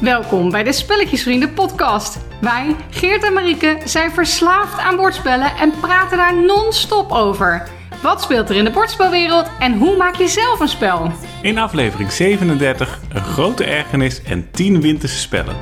Welkom bij de Spelletjesvrienden podcast. Wij, Geert en Marieke, zijn verslaafd aan bordspellen en praten daar non-stop over. Wat speelt er in de bordspelwereld en hoe maak je zelf een spel? In aflevering 37 een grote ergernis en 10 winterse spellen.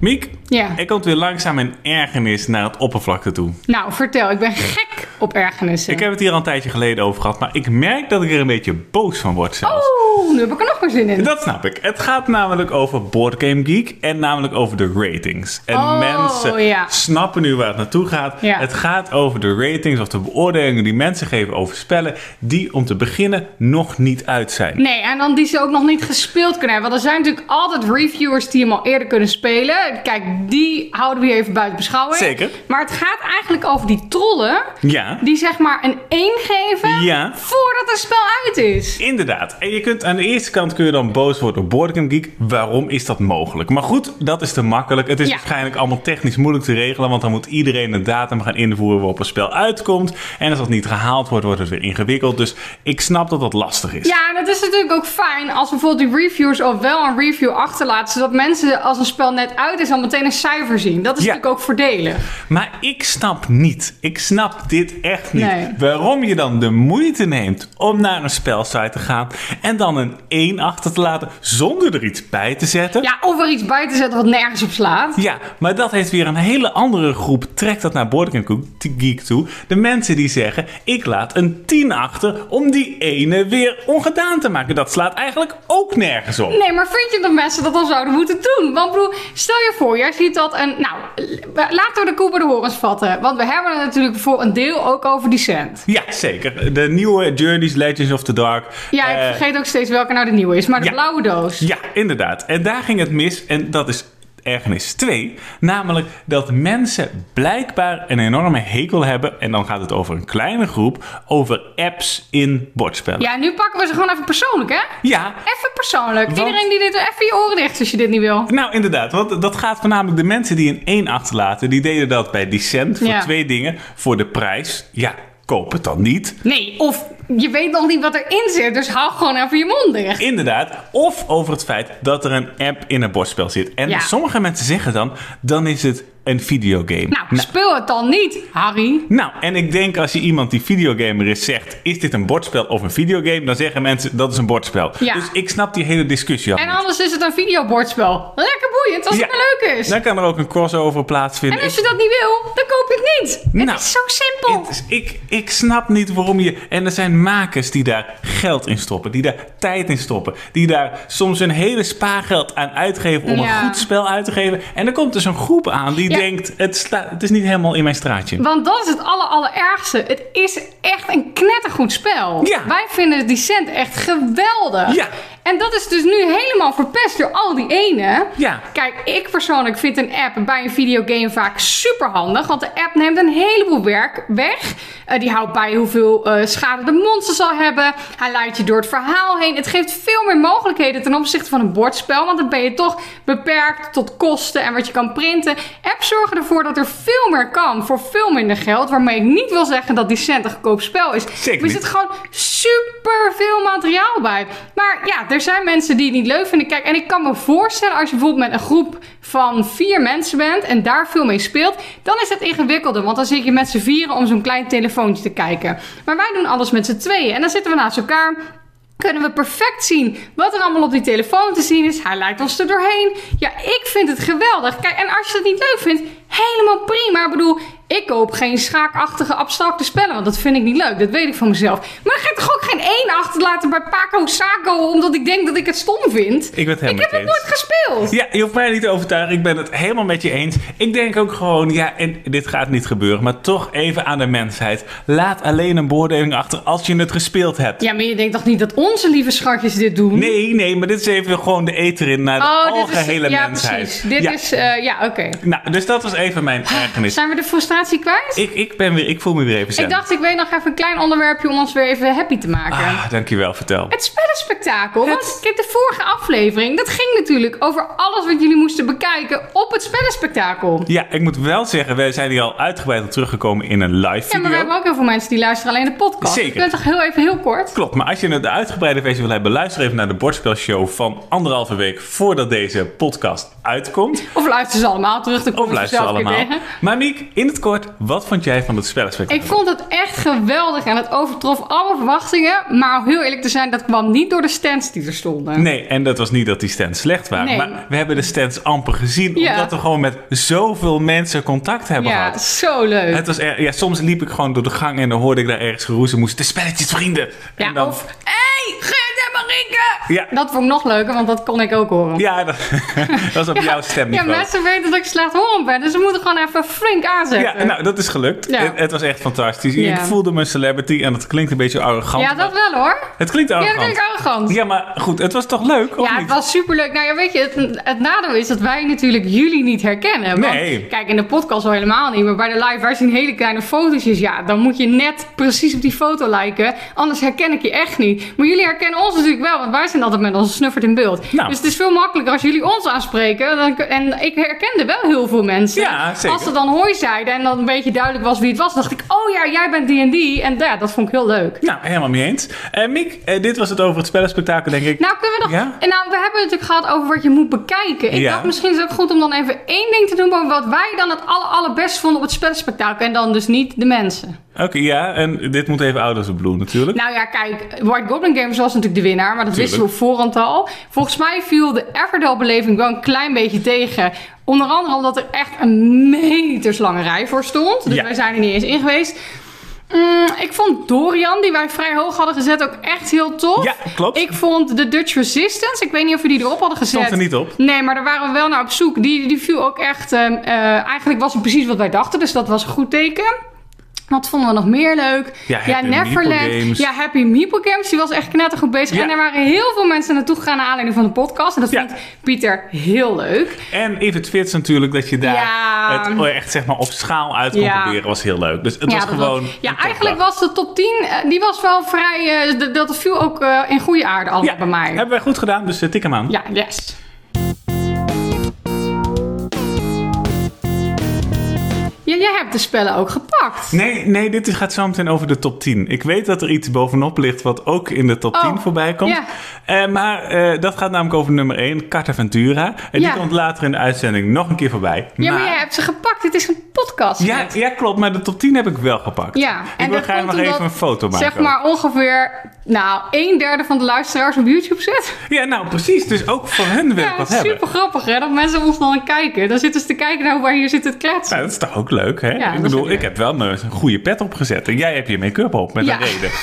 Miek, Ja. er komt weer langzaam een ergernis naar het oppervlakte toe. Nou, vertel, ik ben gek op ergernissen. Ik heb het hier al een tijdje geleden over gehad, maar ik merk dat ik er een beetje boos van word zelfs. Oeh, nu heb ik er nog meer zin in. Dat snap ik. Het gaat namelijk over Board Game Geek en namelijk over de ratings. En Oh, mensen ja. snappen nu waar het naartoe gaat. Ja. Het gaat over de ratings of de beoordelingen die mensen geven over spellen die om te beginnen nog niet uit zijn. Nee, en dan die ze ook nog niet gespeeld kunnen hebben. Want er zijn natuurlijk altijd reviewers die hem al eerder kunnen spelen. Kijk, die houden we hier even buiten beschouwing. Zeker. Maar het gaat eigenlijk over die trollen Ja. die zeg maar een 1 geven Ja. voordat het spel uit is. Inderdaad. En je kunt aan de eerste kant kun je dan boos worden op Board Game Geek. Waarom is dat mogelijk? Maar goed, dat is te makkelijk. Het is Ja. waarschijnlijk allemaal technisch moeilijk te regelen. Want dan moet iedereen een datum gaan invoeren waarop een spel uitkomt. En als dat niet gehaald wordt, wordt het weer ingewikkeld. Dus ik snap dat dat lastig is. Ja, en het is natuurlijk ook fijn als bijvoorbeeld die reviewers al wel een review achterlaten. Zodat mensen als een spel net uit is al meteen een cijfer zien. Dat is Ja. natuurlijk ook voordelig. Maar ik snap niet, ik snap dit echt niet. Nee. Waarom je dan de moeite neemt om naar een spelsite te gaan en dan een 1 achter te laten zonder er iets bij te zetten. Ja, of er iets bij te zetten wat nergens op slaat. Ja, maar dat heeft weer een hele andere groep. Trekt dat naar Board Game Geek toe. De mensen die zeggen: Ik laat een 10 achter om die ene weer ongedaan te maken. Dat slaat eigenlijk ook nergens op. Nee, maar vind je dat mensen dat dan zouden moeten doen? Want bedoel, stel je voor, jij ziet dat een... Nou, laten we de koe bij de horens vatten. Want we hebben het natuurlijk voor een deel ook over Descent. Ja, zeker. De nieuwe Journeys Legends of the Dark. Ja, ik eh, vergeet ook steeds welke nou de nieuwe is. Maar de ja. blauwe doos. Ja, inderdaad. En daar ging het mis. En dat is ergernis 2. Namelijk dat mensen blijkbaar een enorme hekel hebben. En dan gaat het over een kleine groep. Over apps in bordspellen. Ja, nu pakken we ze gewoon even persoonlijk, hè? ja Even persoonlijk. Want- Iedereen die dit... Even je oren dicht als je dit niet wil. Nou, inderdaad. Want dat gaat voornamelijk de mensen die een 1 achterlaten. Die deden dat bij Descent voor Ja. twee dingen. Voor de prijs. Ja, koop het dan niet. Nee, of je weet nog niet wat erin zit. Dus hou gewoon even je mond dicht. Inderdaad. Of over het feit dat er een app in een bordspel zit. En Ja. sommige mensen zeggen dan, dan is het een videogame. Nou, speel het dan niet, Harry. Nou, en ik denk als je iemand die videogamer is zegt: Is dit een bordspel of een videogame? Dan zeggen mensen dat is een bordspel. Ja. Dus ik snap die hele discussie al. En niet. anders is het een videobordspel. Lekker boeiend, als het maar leuk is. Dan kan er ook een crossover plaatsvinden. En als je dat niet wil, dan koop je het niet. Nou, het is zo simpel. Het is- ik, ik snap niet waarom je. En er zijn makers die daar geld in stoppen, die daar tijd in stoppen, die daar soms een hele spaargeld aan uitgeven om Ja. een goed spel uit te geven. En er komt dus een groep aan die. denkt: het, sta, het is niet helemaal in mijn straatje. Want dat is het aller, allerergste. Het is echt een knettergoed spel. Ja. Wij vinden Descent echt geweldig. Ja. En dat is dus nu helemaal verpest door al die ene. Ja. Kijk, ik persoonlijk vind een app bij een videogame vaak super handig. Want de app neemt een heleboel werk weg. Eh, die houdt bij hoeveel eh, schade de monster zal hebben. Hij leidt je door het verhaal heen. Het geeft veel meer mogelijkheden ten opzichte van een bordspel. Want dan ben je toch beperkt tot kosten en wat je kan printen. Apps zorgen ervoor dat er veel meer kan voor veel minder geld. Waarmee ik niet wil zeggen dat Descent een goedkoop spel is. Zeker er zit gewoon super veel materiaal bij. Maar ja, er zijn mensen die het niet leuk vinden. Kijk, en ik kan me voorstellen als je bijvoorbeeld met een groep van vier mensen bent en daar veel mee speelt, dan is het ingewikkelder. Want dan zit je met z'n vieren om zo'n klein telefoontje te kijken. Maar wij doen alles met z'n tweeën en dan zitten we naast elkaar. Kunnen we perfect zien wat er allemaal op die telefoon te zien is. Hij leidt ons er doorheen. Ja, ik vind het geweldig. Kijk, en als je het niet leuk vindt, helemaal prima. Ik bedoel, ik koop geen schaakachtige abstracte spellen, want dat vind ik niet leuk. Dat weet ik van mezelf. Maar dan ga ik toch ook geen één achterlaten bij Paco Saco, omdat ik denk dat ik het stom vind. Ik ben het Ik heb het nooit gespeeld. Ja, je hoeft mij niet te overtuigen. Ik ben het helemaal met je eens. Ik denk ook gewoon, ja, en dit gaat niet gebeuren, maar toch even aan de mensheid. Laat alleen een beoordeling achter als je het gespeeld hebt. Ja, maar je denkt toch niet dat onze lieve schatjes dit doen? Nee, nee, maar dit is even gewoon de eter in naar de Oh, dit is... algehele Ja, mensheid. precies. Dit ja. is... eh, ja, oké. Nou, dus dat was even mijn ergernis. Zijn we de frustratie kwijt? Ik, ik, ben weer, ik voel me weer even zen. Ik dacht, ik weet nog even een klein onderwerpje om ons weer even happy te maken. Ah, dankjewel, vertel. Het spellenspectakel. Want Het- kijk, de vorige aflevering, dat ging natuurlijk over alles wat jullie moesten bekijken op het spellenspectakel. Ja, ik moet wel zeggen, wij zijn hier al uitgebreid op teruggekomen in een live Ja, video. maar we hebben ook heel veel mensen die luisteren alleen de podcast. Zeker. Ik ben toch heel even heel kort. Klopt, maar als je de uitgebreide versie wil hebben, luister even naar de bordspelshow van anderhalve week voordat deze podcast uitkomt. Of luister ze allemaal terug. Dan Of je luister zelf een keer allemaal. Maar Miek, in het kort, wat vond jij van het spellenspectakel? Ik vond het echt geweldig en het overtrof alle verwachtingen. Maar om heel eerlijk te zijn, dat kwam niet door de stands die er stonden. Nee, en dat was niet dat die stands slecht waren. Nee. Maar we hebben de stands amper gezien. Ja. Omdat we gewoon met zoveel mensen contact hebben ja, gehad. zo leuk. Het was er, ja, soms liep ik gewoon door de gang en dan hoorde ik daar ergens geroezen. Moesten de spelletjes vrienden. ja, en dan, of, en Marieke! Ja. Dat vond ik nog leuker, want dat kon ik ook horen. Ja, dat, was op jouw Ja, stemniveau. mensen weten dat ik slecht horend ben, dus ze moeten gewoon even flink aanzetten. Ja, nou, dat is gelukt. Ja. Het, het was echt fantastisch. Ja. Ik voelde me celebrity en dat klinkt een beetje arrogant. Ja, dat wel hoor. Het klinkt Ja, dat arrogant. ik arrogant. Ja, maar goed, het was toch leuk, Ja, het was superleuk. Nou ja, weet je, het, het nadeel is dat wij natuurlijk jullie niet herkennen. Want, Nee. Kijk, in de podcast al helemaal niet. Maar bij de live, wij zien hele kleine fotootjes. Ja, dan moet je net precies op die foto liken. Anders herken ik je echt niet. Maar jullie herkennen ons natuurlijk wel. Want wij zijn altijd met onze snuffert in beeld. Nou. Dus het is veel makkelijker als jullie ons aanspreken. Dan, en ik herkende wel heel veel mensen. Ja, zeker. Als ze dan hoi zeiden en dan een beetje duidelijk was wie het was. dacht ik, oh ja, jij bent die en die. En ja, dat vond ik heel leuk. Nou, helemaal mee eens. Eh Miek, eh, dit was het over het spellenspectakel, denk ik. Nou, kunnen we nog. Ja? En nou, we hebben het natuurlijk gehad over wat je moet bekijken. Ik Ja. dacht misschien is het ook goed om dan even één ding te doen over wat wij dan het aller, allerbest vonden op het spellenspectakel. En dan dus niet de mensen. Oké, ja, en dit moet even Ouders of Blue natuurlijk. Nou ja, kijk, White Goblin Games was natuurlijk de winnaar, maar dat Tuurlijk. wisten we op voorhand al. Volgens mij viel de Everdell-beleving wel een klein beetje tegen. Onder andere omdat er echt een meterslange rij voor stond. Dus Ja. wij zijn er niet eens in geweest. Mm, ik vond Dorian, die wij vrij hoog hadden gezet, ook echt heel tof. Ja, klopt. Ik vond de Dutch Resistance, ik weet niet of we die erop hadden gezet. Stond er niet op. Nee, maar daar waren we wel naar op zoek. Die, die viel ook echt... ehm, eh, eigenlijk was het precies wat wij dachten, dus dat was een goed teken. Wat vonden we nog meer leuk? Ja, Games. Ja, Happy Meeple Games. Die was echt knettergoed bezig. Ja. En er waren heel veel mensen naartoe gegaan naar aanleiding van de podcast. En dat Ja. vond Pieter heel leuk. En even het fits natuurlijk, dat je daar Ja. het echt zeg maar op schaal uit kon proberen, was heel leuk. Dus het was gewoon... was- ja, eigenlijk was de top 10, eh, die was wel vrij... d- dat viel ook eh, in goede aarde allemaal bij mij. hebben wij goed gedaan, dus eh, tik hem aan. Ja, yes. Ja, jij hebt de spellen ook gepakt. Nee, nee, dit gaat zo meteen over de top 10. Ik weet dat er iets bovenop ligt wat ook in de top Oh, 10 voorbij komt. ja. Eh, maar eh, dat gaat namelijk over nummer 1, Cartaventura. En Ja. die komt later in de uitzending nog een keer voorbij. Ja, maar jij hebt ze gepakt. Het is een podcast. ja, ja, klopt, maar de top 10 heb ik wel gepakt. Ja, ik en wil graag nog even een foto maken. Zeg maar ongeveer, nou, een derde van de luisteraars op YouTube zit. Ja, nou precies. Dus ook voor hun wil ik Ja, wat hebben. super grappig hè, dat mensen ons dan kijken. Dan zitten ze te kijken naar hoe wij hier zitten te kletsen. Nou, dat is toch ook leuk, hè? ik bedoel, ik heb wel een goede pet opgezet. En jij hebt je make-up op, met Ja. een reden.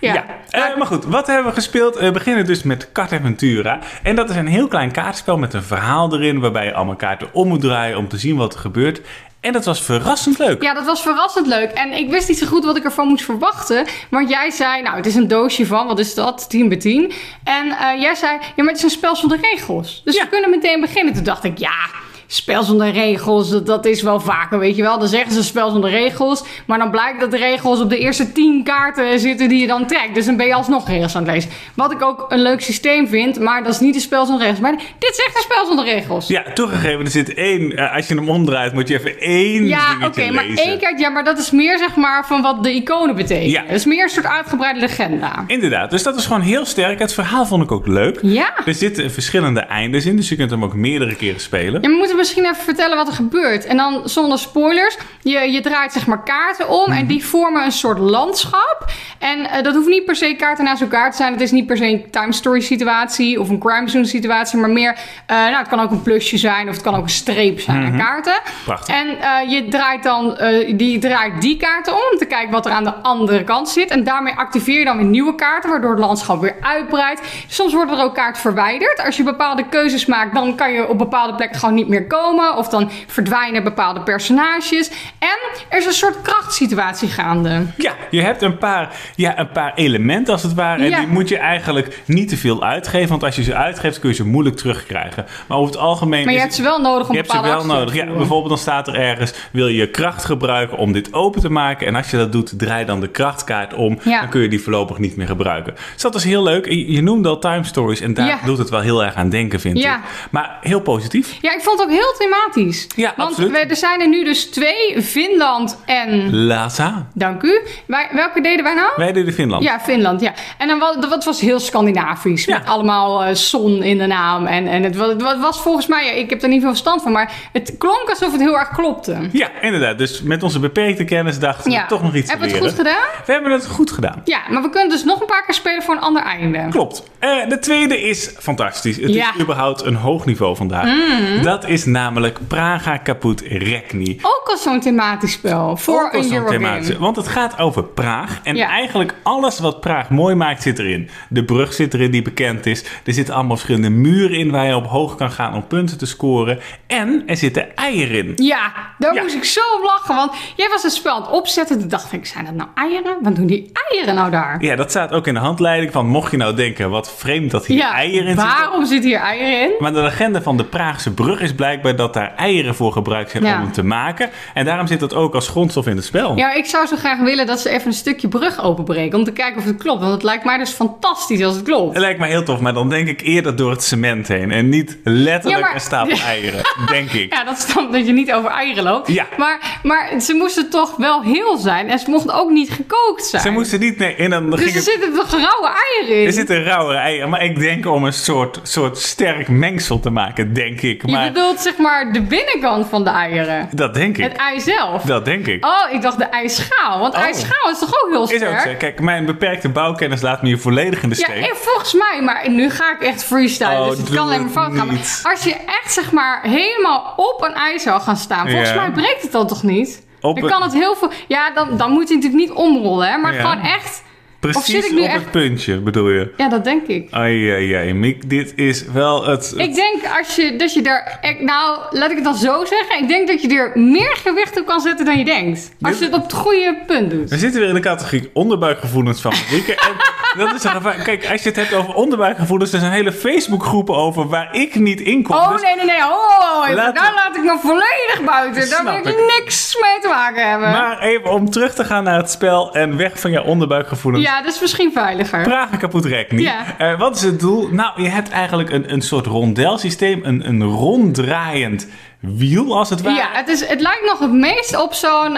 Ja, Ja, Eh, maar goed, wat hebben we gespeeld? We beginnen dus met Cartaventura. En dat is een heel klein kaartspel met een verhaal erin... waarbij je allemaal kaarten om moet draaien om te zien wat er gebeurt. En dat was verrassend leuk. Ja, dat was verrassend leuk. En ik wist niet zo goed wat ik ervan moest verwachten. Want jij zei, nou, het is een doosje van, wat is dat? 10 bij 10. En eh, jij zei, ja, maar het is een spel zonder regels. Dus Ja. we kunnen meteen beginnen. Toen dacht ik, ja, spel zonder regels, dat, dat is wel vaker, weet je wel. Dan zeggen ze spel zonder regels. Maar dan blijkt dat de regels op de eerste 10 kaarten zitten die je dan trekt. Dus dan ben je alsnog regels aan het lezen. Wat ik ook een leuk systeem vind, maar dat is niet een spel zonder regels. Maar dit is echt een spel zonder regels. Ja, toegegeven, er zit één... eh, als je hem omdraait, moet je even één Ja, oké, maar één kaart, ja, maar dat is meer zeg maar van wat de iconen betekenen. Ja. Het is meer een soort uitgebreide legenda. Inderdaad, dus dat is gewoon heel sterk. Het verhaal vond ik ook leuk. Ja. Er zitten verschillende eindes in, dus je kunt hem ook meerdere keren spelen. Ja, we moeten misschien even vertellen wat er gebeurt. En dan zonder spoilers. Je, je draait zeg maar kaarten om en die vormen een soort landschap. En eh, dat hoeft niet per se kaarten naast elkaar te zijn. Het is niet per se een time story situatie of een crime zone situatie. Maar meer, eh, nou het kan ook een plusje zijn of het kan ook een streep zijn aan kaarten. Prachtig. En eh, je draait dan die, draait die kaarten om. Om te kijken wat er aan de andere kant zit. En daarmee activeer je dan weer nieuwe kaarten. Waardoor het landschap weer uitbreidt. Soms worden er ook kaarten verwijderd. Als je bepaalde keuzes maakt, dan kan je op bepaalde plekken gewoon niet meer komen. Of dan verdwijnen bepaalde personages. En er is een soort krachtsituatie gaande. Ja, je hebt een paar, ja, een paar elementen als het ware. En Ja. die moet je eigenlijk niet te veel uitgeven. Want als je ze uitgeeft, kun je ze moeilijk terugkrijgen. Maar over het algemeen. Maar je hebt ze wel nodig om je hebt ze wel nodig. Ja, bijvoorbeeld dan staat er ergens: wil je kracht gebruiken om dit open te maken? En als je dat doet, draai dan de krachtkaart om. Ja. Dan kun je die voorlopig niet meer gebruiken. Dus dat is heel leuk. Je, noemde al time stories en daar Ja. doet het wel heel erg aan denken, vind Ja. ik. Maar heel positief. Ja, ik vond het ook heel thematisch. Ja, Want absoluut. we- er zijn er nu dus twee, Finland en... Lhasa. Dank u. Wij, welke deden wij nou? Wij deden Finland. Ja, Finland, ja. En dan was, dat was heel Scandinavisch. Ja. Met allemaal eh, zon in de naam. En, en het, wa- het wa- was volgens mij, ja, ik heb er niet veel verstand van, maar het klonk alsof het heel erg klopte. Ja, inderdaad. Dus met onze beperkte kennis dachten we toch nog iets Hebben te we het leren. goed gedaan? We hebben het goed gedaan. Ja, maar we kunnen dus nog een paar keer spelen voor een ander einde. Klopt. Eh, de tweede is fantastisch. Het Ja. Mm. is überhaupt een hoog niveau vandaag. Dat is namelijk Praga Kaput Rekni. Ook al zo'n thematisch spel voor Ook een zo'n Eurogame. Want het gaat over Praag. En Ja. eigenlijk alles wat Praag mooi maakt zit erin. De brug zit erin die bekend is. Er zitten allemaal verschillende muren in waar je op hoog kan gaan om punten te scoren. En er zitten eieren in. Ja, daar Ja. moest ik zo op lachen. Want jij was een spel aan het opzetten. Toen dacht ik, zijn dat nou eieren? Wat doen die eieren nou daar? Ja, dat staat ook in de handleiding van mocht je nou denken wat vreemd dat hier eieren in zitten. waarom zitten hier eieren in? Maar de legende van de Praagse brug is blijkbaar dat daar eieren voor gebruikt zijn Ja. om hem te maken. En daarom zit dat ook als grondstof in het spel. Ja, ik zou zo graag willen dat ze even een stukje brug openbreken. Om te kijken of het klopt. Want het lijkt mij dus fantastisch als het klopt. Het lijkt mij heel tof, maar dan denk ik eerder door het cement heen. En niet letterlijk Ja, maar- een stapel eieren, denk ik. Ja, dat is dan dat je niet over eieren loopt. Ja. Maar, maar ze moesten toch wel heel zijn. En ze mochten ook niet gekookt zijn. Ze moesten niet... Nee, en dan dus ging er zitten toch rauwe eieren in? Er zitten rauwe eieren, maar ik denk om een soort, soort sterk mengsel te maken, denk ik. Je Maar zeg maar de binnenkant van de eieren. dat denk ik. Het ei zelf. Dat denk ik. Oh, ik dacht de ijsschaal. Want Oh. ijsschaal is toch ook heel Is sterk? ook zo. Kijk, mijn beperkte bouwkennis laat me hier volledig in de Ja, steek. en volgens mij, maar nu ga ik echt freestylen, Oh, dus het kan alleen maar fout gaan. Maar als je echt zeg maar helemaal op een ei zou gaan staan, volgens Ja. mij breekt het dan toch niet? Op dan kan het heel veel. Ja, dan, dan moet je natuurlijk niet omrollen, hè? Maar Ja. gewoon echt. Precies zit ik nu op echt- het puntje, bedoel je? Ja, dat denk ik. Ai, ai, ai, Miek, dit is wel het... Ik denk als je, dat je ik- Nou, laat ik het dan zo zeggen. Ik denk dat je er meer gewicht op kan zetten dan je denkt. Als je het op het goede punt doet. We zitten weer in de categorie onderbuikgevoelens van Marieke. en dat is een. Kijk, als je het hebt over onderbuikgevoelens, er zijn hele Facebookgroepen over waar ik niet in kom. Oh Dus nee, nee, nee. Oh, even. Laat- daar laat ik me volledig buiten. Daar wil Snap ik ik. niks mee te maken hebben. Maar even om terug te gaan naar het spel en weg van je onderbuikgevoelens. ja, dat is misschien veiliger. Pragen kapot rek niet. Ja. Eh, wat is het doel? Nou, je hebt eigenlijk een, een soort rondelsysteem, een, een ronddraaiend wiel als het ware. Ja, het, is, het lijkt nog het meest op zo'n...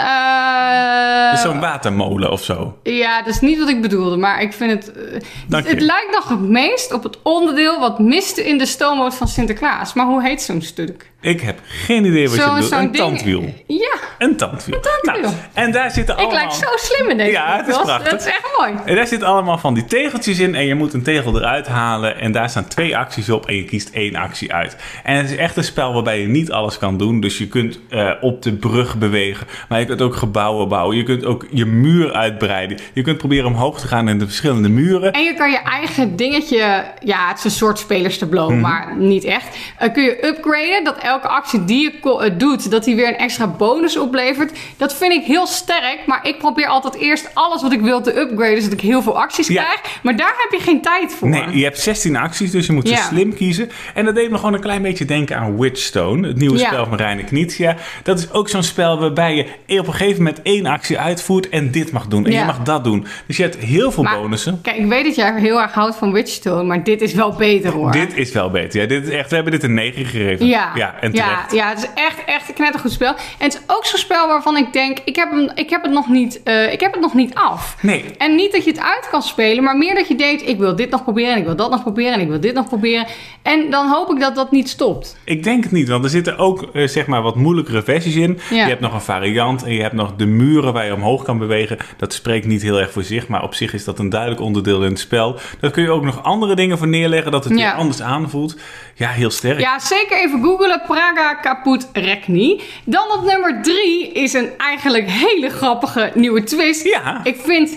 Dus Zo'n watermolen of zo. Ja, dat is niet wat ik bedoelde, maar ik vind het... eh, Dank het, het lijkt nog het meest op het onderdeel wat miste in de stoomboot van Sinterklaas. Maar hoe heet zo'n stuk? Ik heb geen idee wat je bedoelt. Een tandwiel. Ja, Een tandwiel. tandwiel. Nou, en daar zitten ik allemaal... lijk zo slim in deze Ja, het is prachtig. Dat is echt mooi. En daar zitten allemaal van die tegeltjes in en je moet een tegel eruit halen en daar staan twee acties op en je kiest één actie uit. En het is echt een spel waarbij je niet alles kan doen, dus je kunt eh, op de brug bewegen, maar je kunt ook gebouwen bouwen, je kunt ook je muur uitbreiden, je kunt proberen omhoog te gaan in de verschillende muren. En je kan je eigen dingetje, ja, het is een soort spelerstableau, Mhm. maar niet echt. Eh, kun je upgraden, dat elke actie die je eh, doet, dat die weer een extra bonus oplevert. Dat vind ik heel sterk, maar ik probeer altijd eerst alles wat ik wil te upgraden, zodat ik heel veel acties Ja. krijg. Maar daar heb je geen tijd voor. Nee, je hebt 16 acties, dus je moet ze Ja. slim kiezen. En dat deed me gewoon een klein beetje denken aan Witchstone, het nieuwe Ja. spel van Reine Knizia. Dat is ook zo'n spel waarbij je op een gegeven moment één actie uitvoert en dit mag doen en Ja. je mag dat doen. Dus je hebt heel veel Maar- bonussen. Kijk, ik weet dat jij heel erg houdt van Witchstone, maar dit is wel beter hoor. Dit is wel beter. Ja, dit is echt, we hebben dit een 9 gegeven. Ja, ja en ja, terecht. ja, het is echt, echt een knettergoed spel. En het is ook zo'n spel waarvan ik denk, ik heb, hem, ik heb, het, nog niet, eh, ik heb het nog niet af. Nee, En niet dat je het uit kan spelen, maar meer dat je denkt: ik wil dit nog proberen en ik wil dat nog proberen en ik wil dit nog proberen. En dan hoop ik dat dat niet stopt. ik denk het niet, want er zitten ook eh, zeg maar wat moeilijkere versies in. Ja. Je hebt nog een variant en je hebt nog de muren waar je omhoog kan bewegen. Dat spreekt niet heel erg voor zich, maar op zich is dat een duidelijk onderdeel in het spel. Daar kun je ook nog andere dingen voor neerleggen, dat het Ja. weer anders aanvoelt. Ja, heel sterk. Ja, zeker even googlen: Praga kaput Rekni. Dan op nummer drie is een eigenlijk hele grappige nieuwe twist. Ja. Ik vind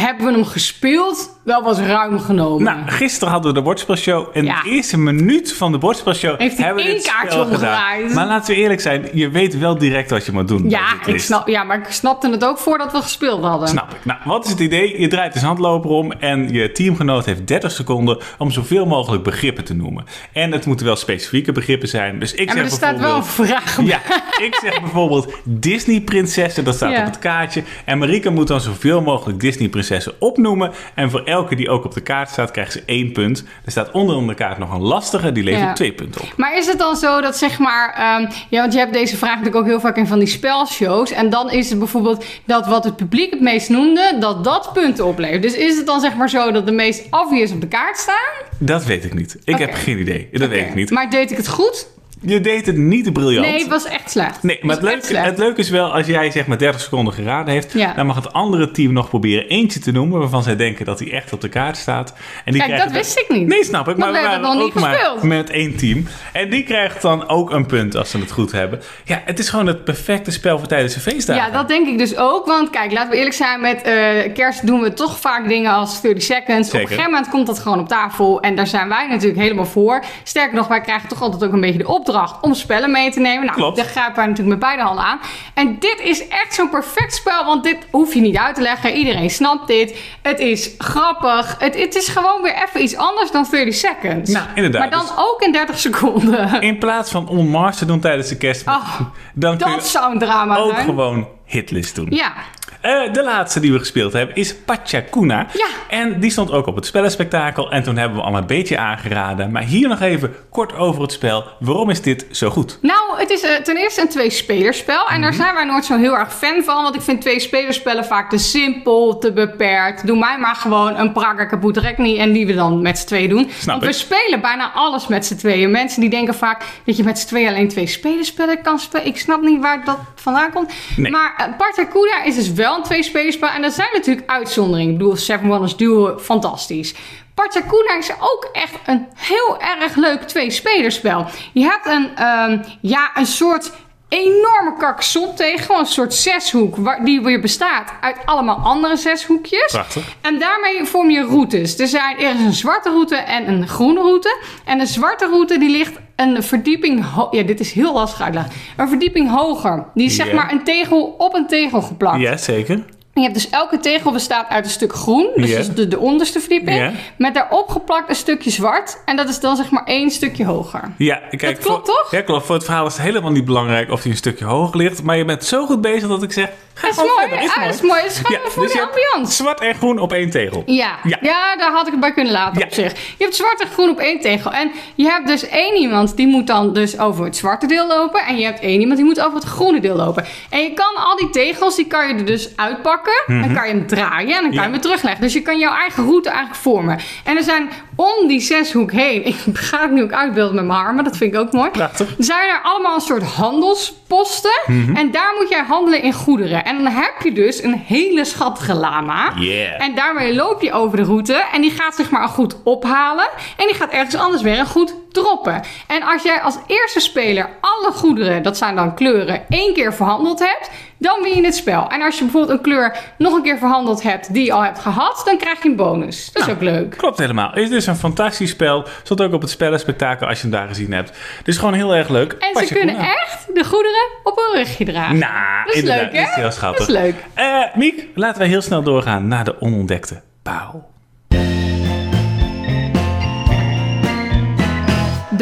hebben we hem gespeeld wel wat ruim genomen. Nou, gisteren hadden we de bordspelshow. En Ja. de eerste minuut van de bordspelshow Heeft hij hebben we één kaartje omgedraaid. Maar laten we eerlijk zijn, je weet wel direct wat je moet doen. ja, ik snap, ja, maar ik snapte het ook voordat we gespeeld hadden. Snap ik. Nou, wat is het idee? Je draait de zandloper om en je teamgenoot heeft 30 seconden om zoveel mogelijk begrippen te noemen. En het moeten wel specifieke begrippen zijn. Dus ik Ja, zeg er staat wel een vraag bij. Ja, ik zeg bijvoorbeeld Disney-prinsessen, dat staat Ja. op het kaartje. En Marika moet dan zoveel mogelijk Disney-prinsessen opnoemen. En voor elke die ook op de kaart staat, krijgt ze één punt. Er staat onder de kaart nog een lastige, die levert Ja. twee punten op. Maar is het dan zo dat zeg maar... ehm, ja, want je hebt deze vraag natuurlijk ook heel vaak in van die spelshows. En dan is het bijvoorbeeld dat wat het publiek het meest noemde... dat dat punten oplevert. Dus is het dan zeg maar zo dat de meest obvious op de kaart staan? Dat weet ik niet. Ik heb geen idee. Dat weet ik niet. Maar deed ik het goed? Je deed het niet briljant. Nee, het was echt slecht. Nee, maar het leuke, het leuke is wel, als jij zeg maar 30 seconden geraden heeft, Ja. dan mag het andere team nog proberen eentje te noemen waarvan zij denken dat hij echt op de kaart staat. En die Kijk, dat wist ik niet. Nee, snap ik. Maar we hebben waren het nog ook niet maar gespeeld. met één team. En die krijgt dan ook een punt als ze het goed hebben. Ja, het is gewoon het perfecte spel voor tijdens de feestdagen. Ja, dat denk ik dus ook. Want kijk, laten we eerlijk zijn, met eh, kerst doen we toch vaak dingen als 30 seconds. Op een gegeven moment komt dat gewoon op tafel. En daar zijn wij natuurlijk helemaal voor. Sterker nog, wij krijgen toch altijd ook een beetje de opdracht om spellen mee te nemen. Nou, Klopt. daar grijpen wij natuurlijk met beide handen aan. En dit is echt zo'n perfect spel, want dit hoef je niet uit te leggen. Iedereen snapt dit. Het is grappig. Het, het is gewoon weer even iets anders dan 30 seconds. Nou, inderdaad. Maar dan Dus- ook in 30 seconden. In plaats van On Mars te doen tijdens de kerst, Ah, dan Dat zou een drama ook zijn. gewoon hitlist doen. Ja. Eh, de laatste die we gespeeld hebben is Pachacuna. Ja. En die stond ook op het spellenspectakel. En toen hebben we al een beetje aangeraden. Maar hier nog even kort over het spel. Waarom is dit zo goed? Nou, het is eh, ten eerste een twee-spelerspel. En Mhm. daar zijn wij nooit zo heel erg fan van. Want ik vind twee-spelerspellen vaak te simpel, te beperkt. Doe mij maar gewoon een Praga kapot Rekni en die we dan met z'n tweeën doen. Snap want we spelen bijna alles met z'n tweeën. Mensen die denken vaak dat je met z'n tweeën alleen twee spelerspellen kan spelen. Ik snap niet waar dat vandaan komt. Nee. Maar uh, Partacuda is dus wel een twee-spelerspel. En er zijn natuurlijk uitzonderingen. Ik bedoel, Seven Wonders Duo, fantastisch. Partakuna is ook echt een heel erg leuk twee-spelerspel. Je hebt een, ehm, ja, een soort enorme karkson tegen, gewoon een soort zeshoek, waar, die weer bestaat uit allemaal andere zeshoekjes. Prachtig. En daarmee vorm je routes. Er, zijn, er is een zwarte route en een groene route. En de zwarte route die ligt een verdieping... Ja, dit is heel lastig uitleggen. Een verdieping hoger. Die is zeg maar een tegel op een tegel geplakt. Ja, zeker. Je hebt dus elke tegel bestaat uit een stuk groen, dus is de, de onderste verdieping, met daarop geplakt een stukje zwart. En dat is dan zeg maar één stukje hoger. Ja, kijk, Dat klopt, voor, toch? Ja, klopt. Voor het verhaal is het helemaal niet belangrijk of hij een stukje hoger ligt. Maar je bent zo goed bezig dat ik zeg, ga Dat is gewoon mooi. verder. Is Ah, mooi. is mooi. Is gewoon Ja, voor dus de ambiance. Zwart en groen op één tegel. Ja. Ja. Ja. daar had ik het bij kunnen laten Ja. op zich. Je hebt zwart en groen op één tegel. En je hebt dus één iemand die moet dan dus over het zwarte deel lopen. En je hebt één iemand die moet over het groene deel lopen. En je kan al die tegels, die kan je er dus uitpakken. Dan kan je hem draaien en dan kan je Mhm. Hem weer terugleggen. Dus je kan jouw eigen route eigenlijk vormen. En er zijn om die zeshoek heen, ik ga het nu ook uitbeelden met mijn armen, dat vind ik ook mooi. Prachtig. Zijn er allemaal een soort handelsposten. Mhm. En daar moet jij handelen in goederen. En dan heb je dus een hele schattige lama. Yeah. En daarmee loop je over de route. En die gaat zeg maar een goed ophalen. En die gaat ergens anders weer een goed droppen. En als jij als eerste speler alle goederen, dat zijn dan kleuren, één keer verhandeld hebt. Dan win je het spel. En als je bijvoorbeeld een kleur nog een keer verhandeld hebt die je al hebt gehad, dan krijg je een bonus. Dat is Nou, ook leuk. Klopt helemaal. Het is dus een fantastisch spel. Stond ook op het spellenspectakel als je hem daar gezien hebt. Dus gewoon heel erg leuk. En ze kunnen echt de goederen op hun rugje dragen. Nou, dat is leuk, hè? Dat is heel schattig. Dat is leuk. Eh, Miek, laten wij heel snel doorgaan naar de onontdekte parel.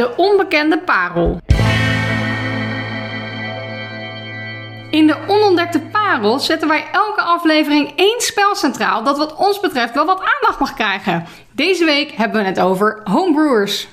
De onbekende parel. In de onontdekte parel zetten wij elke aflevering één spel centraal dat wat ons betreft wel wat aandacht mag krijgen. Deze week hebben we het over homebrewers.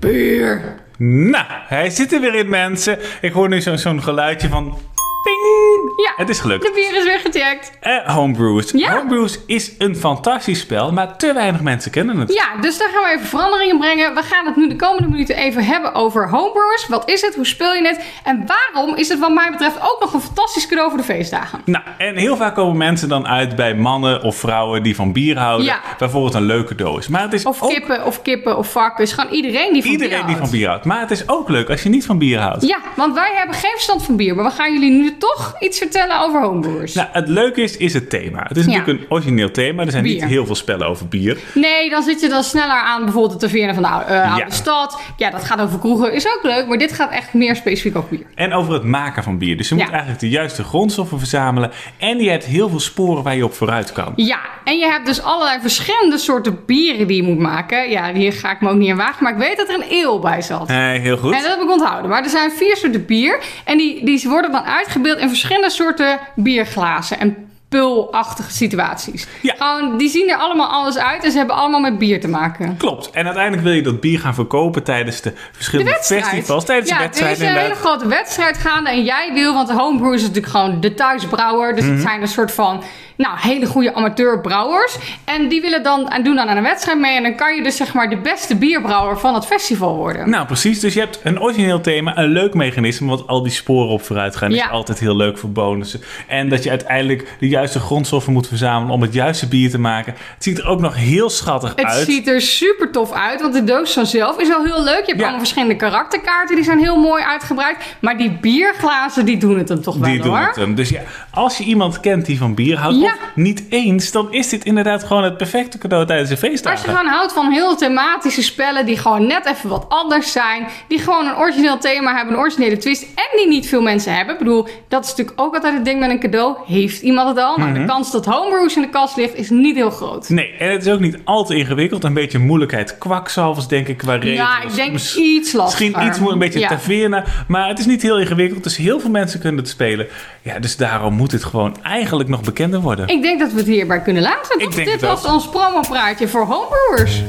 Bier. Nou, hij zit er weer in, mensen. Ik hoor nu zo- zo'n geluidje van... Ping! Ja, Het is gelukt. de bier is weer gecheckt. Eh, Homebrews. Ja. Homebrews is een fantastisch spel, maar te weinig mensen kennen het. Ja, dus daar gaan we even veranderingen brengen. We gaan het nu de komende minuten even hebben over homebrewers. Wat is het? Hoe speel je het? En waarom is het wat mij betreft ook nog een fantastisch cadeau voor de feestdagen? Nou, en heel vaak komen mensen dan uit bij mannen of vrouwen die van bier houden, Ja. het een leuk cadeau is. Maar het is Of ook kippen, of kippen, of varkens. Gewoon iedereen die van bier iedereen die houdt. van bier houdt. Maar het is ook leuk als je niet van bier houdt. Ja, want wij hebben geen verstand van bier. Maar we gaan jullie nu toch iets vertellen over homebrewers? Nou, het leuke is, is het thema. Het is Ja. natuurlijk een origineel thema. Er zijn niet heel veel spellen over bier. Nee, dan zit je dan sneller aan bijvoorbeeld de taverne van de oude, eh, oude Ja. stad. Ja, dat gaat over kroegen, is ook leuk. Maar dit gaat echt meer specifiek over bier. En over het maken van bier. Dus je Ja. moet eigenlijk de juiste grondstoffen verzamelen. En je hebt heel veel sporen waar je op vooruit kan. Ja, en je hebt dus allerlei verschillende soorten bieren die je moet maken. Ja, hier ga ik me ook niet in wagen, maar ik weet dat er een eel bij zat. Eh, heel goed. En dat heb ik onthouden. Maar er zijn vier soorten bier. En die, die worden dan uitgebeeld in verschillende soorten bierglazen. En pulachtige situaties. Ja. Gewoon, die zien er allemaal anders uit. En ze hebben allemaal met bier te maken. Klopt. En uiteindelijk wil je dat bier gaan verkopen tijdens de verschillende festivals. Tijdens ja, de wedstrijd er is een hele grote wedstrijd gaande. En jij wil, want de homebrew is natuurlijk gewoon de thuisbrouwer. Dus Mhm. het zijn een soort van nou, hele goede amateurbrouwers. En die willen dan en doen dan aan een wedstrijd mee. En dan kan je dus zeg maar de beste bierbrouwer van het festival worden. Nou, precies. Dus je hebt een origineel thema, een leuk mechanisme, want al die sporen op vooruit gaan Ja. is altijd heel leuk voor bonussen. En dat je uiteindelijk de juiste grondstoffen moet verzamelen om het juiste bier te maken. Het ziet er ook nog heel schattig Het uit. ziet er super tof uit, want de doos vanzelf is al heel leuk. Je hebt Ja. allemaal verschillende karakterkaarten, die zijn heel mooi uitgebreid. Maar die bierglazen, die doen het hem toch wel Die doen het hem. Dus ja, als je iemand kent die van bier houdt, Ja. Of niet eens, dan is dit inderdaad gewoon het perfecte cadeau tijdens de Als je gewoon houdt van heel thematische spellen die gewoon net even wat anders zijn. Die gewoon een origineel thema hebben, een originele twist. En die niet veel mensen hebben. Ik bedoel, dat is natuurlijk ook altijd het ding met een cadeau. Heeft iemand het al? Nou, Mhm. de kans dat homebrews in de kast ligt is niet heel groot. Nee, en het is ook niet al te ingewikkeld. Een beetje moeilijkheid kwakzalvers, denk ik, qua regels. Ja, ik denk Miss- iets lastiger. Misschien iets een beetje Ja. taverna. Maar het is niet heel ingewikkeld. Dus heel veel mensen kunnen het spelen. Ja, dus daarom moet het gewoon eigenlijk nog bekender worden. Ik denk dat we het hierbij kunnen laten. Ik Toch? denk Dit het was ook. ons promopraatje voor homebrewers.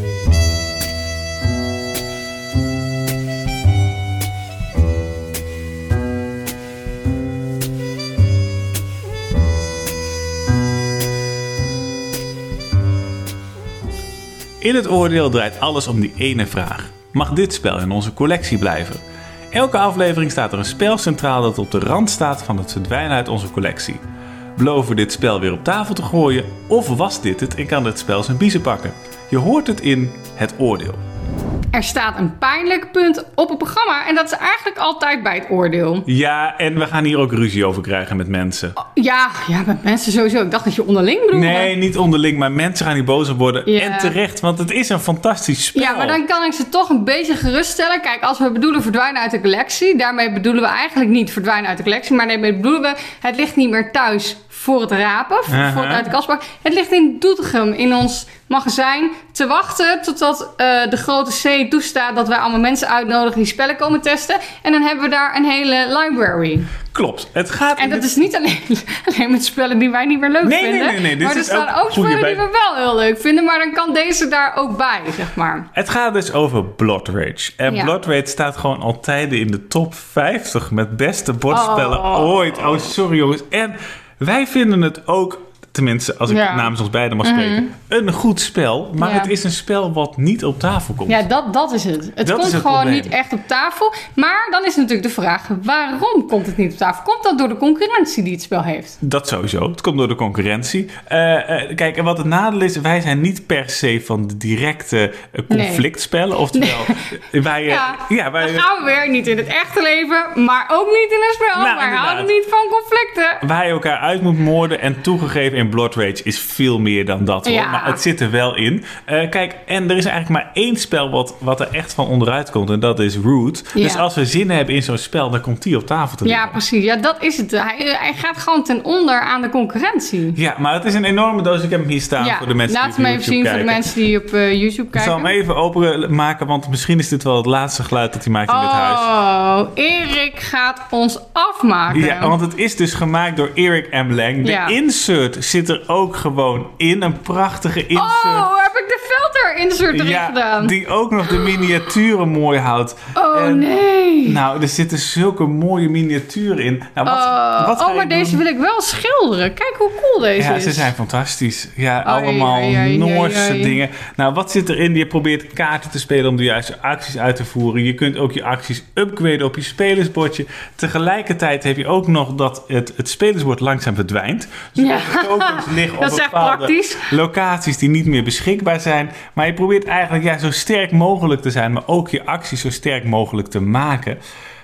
In het oordeel draait alles om die ene vraag. Mag dit spel in onze collectie blijven? Elke aflevering staat er een spel centraal dat op de rand staat van het verdwijnen uit onze collectie. Beloven dit spel weer op tafel te gooien of was dit het en kan het spel zijn biezen pakken? Je hoort het in het oordeel. Er staat een pijnlijk punt op het programma en dat is eigenlijk altijd bij het oordeel. Ja, en we gaan hier ook ruzie over krijgen met mensen. Ja, ja, met mensen sowieso. Ik dacht dat je onderling bedoelde. Nee, niet onderling, maar mensen gaan hier boos op worden. En terecht, want het is een fantastisch spel. Ja, maar dan kan ik ze toch een beetje geruststellen. Kijk, als we bedoelen verdwijnen uit de collectie, daarmee bedoelen we eigenlijk niet verdwijnen uit de collectie, maar daarmee bedoelen we het ligt niet meer thuis voor het rapen, voor het uit de kast pakken. Het ligt in Doetinchem in ons magazijn te wachten totdat eh, de grote Toestaat dat wij allemaal mensen uitnodigen die spellen komen testen. En dan hebben we daar een hele library. Klopt. Het gaat En dat dit- is niet alleen, alleen met spellen die wij niet meer leuk Nee, nee, vinden. nee, nee, dit maar er staan ook spellen bij- die we wel heel leuk vinden. Maar dan kan deze daar ook bij, zeg maar. Het gaat dus over Blood Rage. En Ja. Blood Rage staat gewoon al tijden in de top 50 met beste bordspellen Oh. ooit. Oh, sorry jongens. En wij vinden het ook, tenminste als ik Ja. Mhm. namens ons beiden mag spreken, een goed spel. Maar Ja. het is een spel wat niet op tafel komt. Ja, dat, dat is het. Het Dat komt het gewoon probleem. niet echt op tafel. Maar dan is natuurlijk de vraag, waarom komt het niet op tafel? Komt dat door de concurrentie die het spel heeft? Dat sowieso. Het komt door de concurrentie. Eh, eh, kijk, en wat het nadeel is, wij zijn niet per se van de directe eh, conflictspellen. Oftewel, wij, Ja, ja, wij, Dan gaan we weer niet in het echte leven, maar ook niet in een spel. Nou, Wij houden niet van conflicten. waar je elkaar uit moet moorden. En toegegeven in Blood Rage is veel meer dan dat. Hoor. Ja. Maar het zit er wel in. Eh, kijk, en er is eigenlijk maar één spel wat, wat er echt van onderuit komt. En dat is Root. Ja. Dus als we zin hebben in zo'n spel, dan komt die op tafel te liggen. Ja, precies. Ja, dat is het. Hij, hij gaat gewoon ten onder aan de concurrentie. Ja, maar het is een enorme doos. Ik heb hem hier staan Ja, voor de mensen laat die hem op even YouTube zien voor de kijken. mensen die op eh, YouTube Ik zal kijken. hem even openmaken, want misschien is dit wel het laatste geluid dat hij maakt in dit huis. Oh, Erik gaat ons afmaken. Ja, want het is dus gemaakt door Eric M. Lang. De insert zit er ook gewoon in. Een prachtige insert. Oh, heb ik de filter insert erin ja, gedaan? die ook nog de miniaturen mooi houdt. Oh En- nee. Nou, er zitten zulke mooie miniaturen in. Nou, wat, Oh, wat oh, maar deze doen? wil ik wel schilderen. Kijk hoe cool deze Ja, is. ze zijn fantastisch. Ja, allemaal Noorse dingen. Nou, wat zit erin? Je probeert kaarten te spelen om de juiste acties uit te voeren. Je kunt ook je acties upgraden op je spelersbordje. Tegelijkertijd heb je ook nog dat het, het spelersbord langzaam verdwijnt. Dus Ja. liggen op Dat is echt bepaalde praktisch. locaties die niet meer beschikbaar zijn. Maar je probeert eigenlijk ja, zo sterk mogelijk te zijn, maar ook je acties zo sterk mogelijk te maken.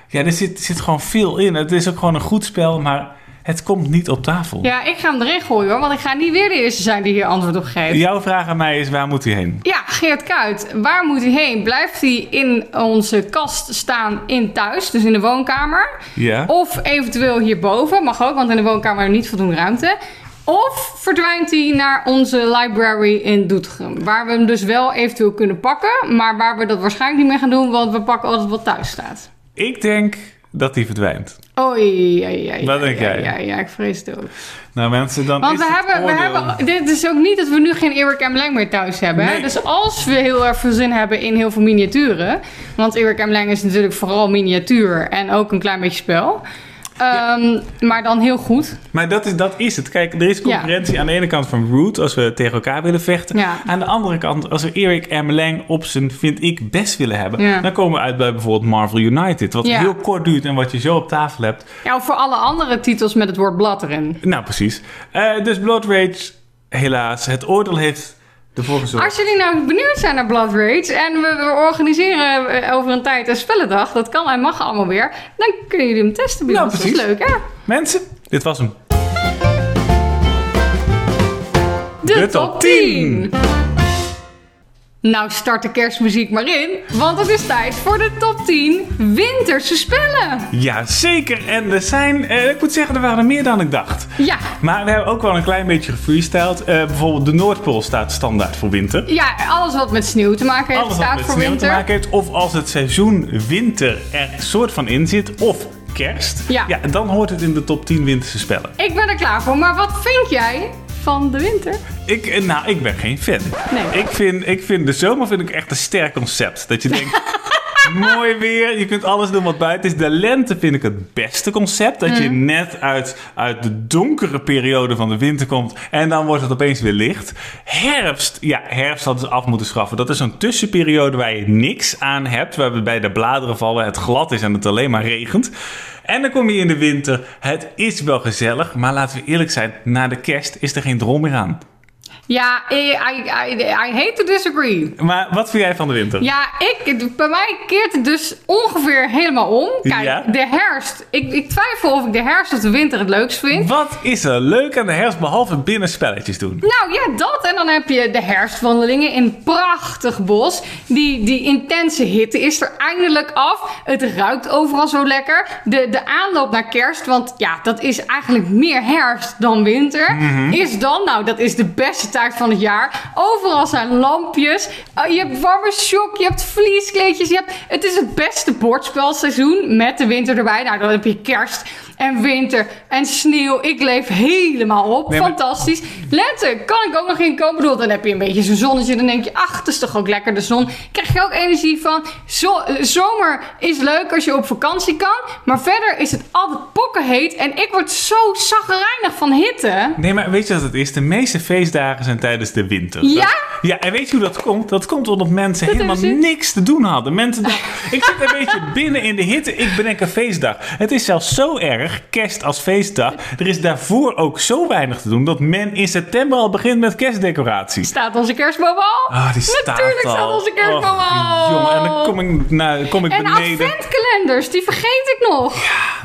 Ja, er zit, zit gewoon veel in. Het is ook gewoon een goed spel, maar Het komt niet op tafel. Ja, ik ga hem erin gooien hoor, want ik ga niet weer de eerste zijn die hier antwoord op geeft. Jouw vraag aan mij is, waar moet hij heen? Ja, Geert Kuit, waar moet hij heen? Blijft hij in onze kast staan in thuis, dus in de woonkamer? Ja. Of eventueel hierboven, mag ook, want in de woonkamer niet voldoende ruimte. Of verdwijnt hij naar onze library in Doetinchem, waar we hem dus wel eventueel kunnen pakken, maar waar we dat waarschijnlijk niet meer gaan doen, want we pakken altijd wat thuis staat. Ik denk dat hij verdwijnt. Oei, ja, ja, ja, Wat denk ja, jij? Ja, ja, ik vrees het ook. Nou mensen, dan Want is we het hebben, we hebben, dit is ook niet dat we nu geen Erik M. Lang meer thuis hebben. hè? Dus als we heel erg veel zin hebben in heel veel miniaturen. Want Erik M. Lang is natuurlijk vooral miniatuur en ook een klein beetje spel. Ehm, Maar dan heel goed. Maar dat is, dat is het. Kijk, er is concurrentie aan de ene kant van Root, als we tegen elkaar willen vechten. Ja. Aan de andere kant, als we Erik M. Lang op zijn, vind ik, best willen hebben... Dan komen we uit bij bijvoorbeeld Marvel United. Wat heel kort duurt en wat je zo op tafel hebt. Ja, of voor alle andere titels met het woord blad erin. Nou, precies. Eh, dus Blood Rage, helaas. Het oordeel heeft Als jullie nou benieuwd zijn naar Blood Rage en we, we organiseren eh, over een tijd een spellendag, dat kan en mag allemaal weer, dan kunnen jullie hem testen Nou. Dat is leuk, hè? Mensen, dit was hem. De, De top top 10. Nou, start de kerstmuziek maar in, want het is tijd voor de top 10 winterse spellen. Ja, zeker. En er zijn, eh, ik moet zeggen, er waren er meer dan ik dacht. Ja, Maar we hebben ook wel een klein beetje gefreestyled. Eh, bijvoorbeeld de Noordpool staat standaard voor winter. ja, alles wat met sneeuw te maken heeft Alles wat staat met voor sneeuw winter. te maken heeft. Of als het seizoen winter er soort van in zit. Of kerst. Ja. dan hoort het in de top 10 winterse spellen. Ik ben er klaar voor, maar wat vind jij van de winter? Ik, eh, nou, ik ben geen fan. Nee. Ik, vind, ik vind de zomer vind ik echt een sterk concept. Dat je denkt... Mooi weer, je kunt alles doen wat buiten is. De lente vind ik het beste concept. Dat je Mm. net uit, uit de donkere periode van de winter komt en dan wordt het opeens weer licht. Herfst, ja, herfst hadden ze af moeten schaffen. Dat is zo'n tussenperiode waar je niks aan hebt. Waarbij de bladeren vallen, het glad is en het alleen maar regent. En dan kom je in de winter. Het is wel gezellig, maar laten we eerlijk zijn. Na de kerst is er geen drol meer aan. Ja, I, I, I, hate to disagree. Maar wat vind jij van de winter? Ja, ik, bij mij keert het dus ongeveer helemaal om. Kijk, Ja? de herfst. Ik, ik twijfel of ik de herfst of de winter het leukst vind. Wat is er leuk aan de herfst behalve binnen spelletjes doen? Nou ja, dat. En dan heb je de herfstwandelingen in een prachtig bos. Die, die intense hitte is er eindelijk af. Het ruikt overal zo lekker. De, de aanloop naar kerst, want ja, dat is eigenlijk meer herfst dan winter. Is dan, nou, dat is de beste tijd van het jaar. Overal zijn lampjes. Uh, je hebt warme shock, je hebt vlieskleedjes. Je hebt, het is het beste bordspelseizoen met de winter erbij. Nou, dan heb je kerst en winter en sneeuw. Ik leef helemaal op. Nee, maar- Fantastisch. Lente, kan ik ook nog in komen? Bedoel, dan heb je een beetje zo'n zonnetje. Dan denk je, ach, het is toch ook lekker de zon. Krijg je ook energie van. Zo, eh, zomer is leuk als je op vakantie kan. Maar verder is het altijd pokkenheet. En ik word zo zagrijnig van hitte. Nee, maar weet je wat het is? De meeste feestdagen zijn tijdens de winter. Ja? Dat- ja, en weet je hoe dat komt? Dat komt omdat mensen Dat helemaal niks te doen hadden. Mensen dachten, ik zit een beetje binnen in de hitte, ik bedenk een feestdag. Het is zelfs zo erg, kerst als feestdag. Er is daarvoor ook zo weinig te doen dat men in september al begint met kerstdecoraties. Staat onze kerstboom al? Ah, die staat Natuurlijk al. staat onze kerstboom al. Jongen, en dan kom ik, nou, kom ik En beneden. adventkalenders, die vergeet ik nog.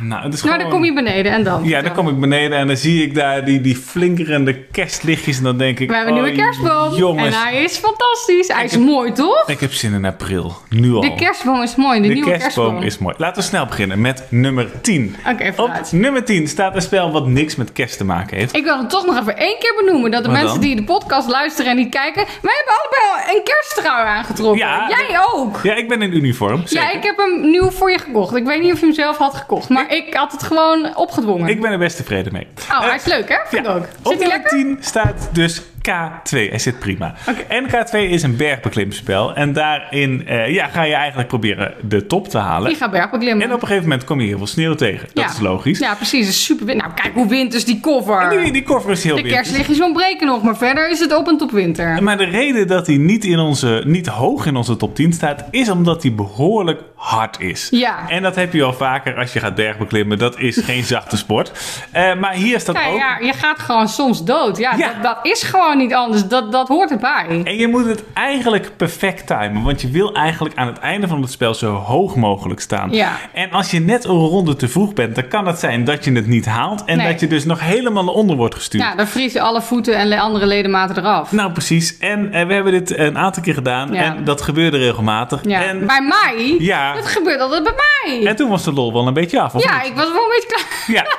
Nou, het is nou, gewoon... dan kom je beneden en dan. Ja, dan kom ik beneden en dan zie ik daar die, die flinkerende kerstlichtjes. En dan denk ik... We hebben een oh, nieuwe kerstboom. Jongens, En hij is fantastisch. Hij is heb- mooi, toch? ik heb zin in april. Nu al. De kerstboom is mooi, de, De nieuwe kerstboom kerstboom. is mooi. Laten we snel beginnen met nummer 10. Oké, Op nummer 10 staat een spel wat niks met kerst te maken heeft. Ik wil het toch nog even één keer benoemen. Dat de Wat mensen dan? die de podcast luisteren en niet kijken... Wij hebben allebei al een kersttrui aangetrokken. Ja, Jij ook. Ja, ik ben in uniform. Ja, ik heb hem nieuw voor je gekocht. Ik weet niet of je hem zelf had gekocht. Maar ik had het gewoon opgedwongen. Ik ben er best tevreden mee. Oh, hij is leuk, hè? Vind ja. ik ook. Op Zit hij nummer lekker? 10 staat dus K2. Hij zit prima. En K2 is een bergbeklimspel. En daarin eh, ja, ga je eigenlijk proberen de top te halen. Die gaat bergbeklimmen. En op een gegeven moment kom je heel veel sneeuw tegen. Dat ja. is logisch. Ja, precies. Is super Nou, kijk hoe winters die cover. Die, die koffer is heel de kerstlichtjes ontbreken nog. Maar verder is het op en top winter. Maar de reden dat hij niet, in onze, niet hoog in onze top 10 staat, is omdat hij behoorlijk hard is. Ja. En dat heb je al vaker als je gaat bergbeklimmen. Dat is geen zachte sport. Eh, maar hier staat Ja, ook... ja, je gaat gewoon soms dood. Ja, Ja. Dat, dat is gewoon niet anders. Dat, dat hoort erbij. En je moet het eigenlijk perfect timen. Want je wil eigenlijk aan het einde van het spel zo hoog mogelijk staan. Ja. En als je net een ronde te vroeg bent, dan kan het zijn dat je het niet haalt. En Nee. dat je dus nog helemaal naar onder wordt gestuurd. Ja, dan vriezen alle voeten en andere ledematen eraf. Nou, precies. En eh, we hebben dit een aantal keer gedaan. Ja. En dat gebeurde regelmatig. Ja. En, Bij mij? Ja. Dat gebeurt altijd bij mij. en toen was de lol wel een beetje af. ja, niet? ik was wel een beetje klaar. Ja.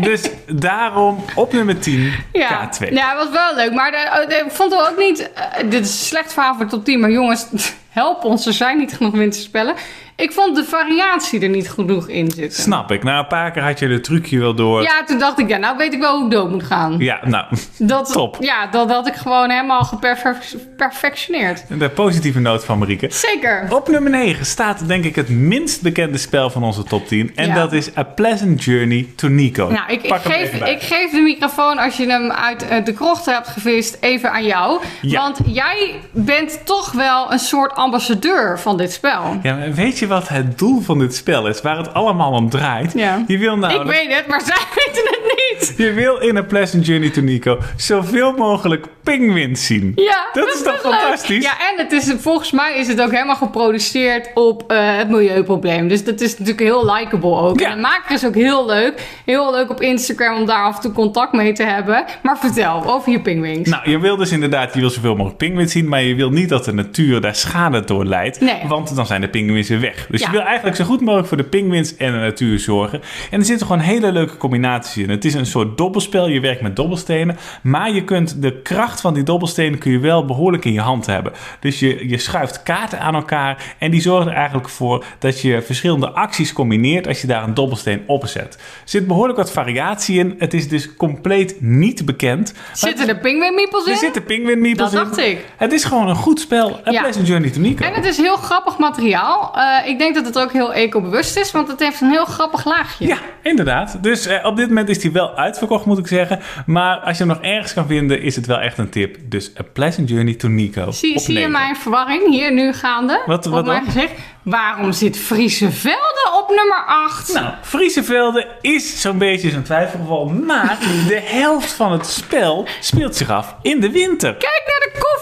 Dus daarom op nummer 10 Ja. K2. ja, het was wel leuk. Maar de, de- ik vond het ook niet... eh, dit is slecht verhaal voor top 10. Maar jongens, help ons. Er zijn niet genoeg winterspellen. Ik vond de variatie er niet genoeg in zitten. Snap ik. Na een paar keer had je de trucje wel door. Ja, toen dacht ik, ja, nou weet ik wel hoe ik dood moet gaan. Ja, nou, Dat, Top. Ja, dat had ik gewoon helemaal geperfectioneerd. de positieve noot van Marieke. Zeker. Op nummer 9 staat denk ik het minst bekende spel van onze top 10. En Ja. dat is A Pleasant Journey to Nico. Nou, ik, geef, ik geef de microfoon als je hem uit eh, de krocht hebt gevist even aan jou. Ja. Want jij bent toch wel een soort ambassadeur van dit spel. Ja, maar weet je wat het doel van dit spel is? Waar het allemaal om draait? Ja. Je wil nou... ik weet het, maar zij weten het niet. Je wil in A Pleasant Journey to Nico zoveel mogelijk penguins zien. Ja, Dat is toch leuk. fantastisch? Ja, en het is, volgens mij is het ook helemaal geproduceerd op eh, het milieuprobleem. Dus dat is natuurlijk heel likable ook. Ja. En de maker is ook heel leuk. Heel leuk op Instagram om daar af en toe contact mee te hebben. Maar vertel over je pingwings. Nou, je wil dus inderdaad, je wil zoveel mogelijk pinguïns zien, maar je wil niet dat de natuur daar schade door leidt. Nee. Want dan zijn de pinguïns weer weg. Dus Ja. je wil eigenlijk zo goed mogelijk voor de pinguïns en de natuur zorgen. En er zitten gewoon hele leuke combinaties in. Het is een soort dobbelspel, je werkt met dobbelstenen. Maar je kunt de kracht van die dobbelstenen kun je wel behoorlijk in je hand hebben. Dus je, je schuift kaarten aan elkaar en die zorgen er eigenlijk voor dat je verschillende acties combineert als je daar een dobbelsteen op zet. Er zit behoorlijk wat variatie in. Het is dus compleet niet bekend. Zitten er pingwingmiepels in? er zitten penguin meeples Dat in. dacht ik. Het is gewoon een goed spel. A Ja. Pleasant Journey to Nico. En het is heel grappig materiaal. Eh, ik denk dat het ook heel eco-bewust is, want het heeft een heel grappig laagje. Ja, inderdaad. Dus eh, op dit moment is die wel uitverkocht, moet ik zeggen. Maar als je hem nog ergens kan vinden, is het wel echt een tip. Dus A Pleasant Journey to Nico. Zie, op zie je mijn verwarring hier nu gaande? Wat- op wat mijn gezicht. Waarom zit Friese Velden op nummer 8? Nou, Friesevelde is zo'n beetje zo'n twijfelgeval. Maar de helft van het spel speelt zich af in de winter. Kijk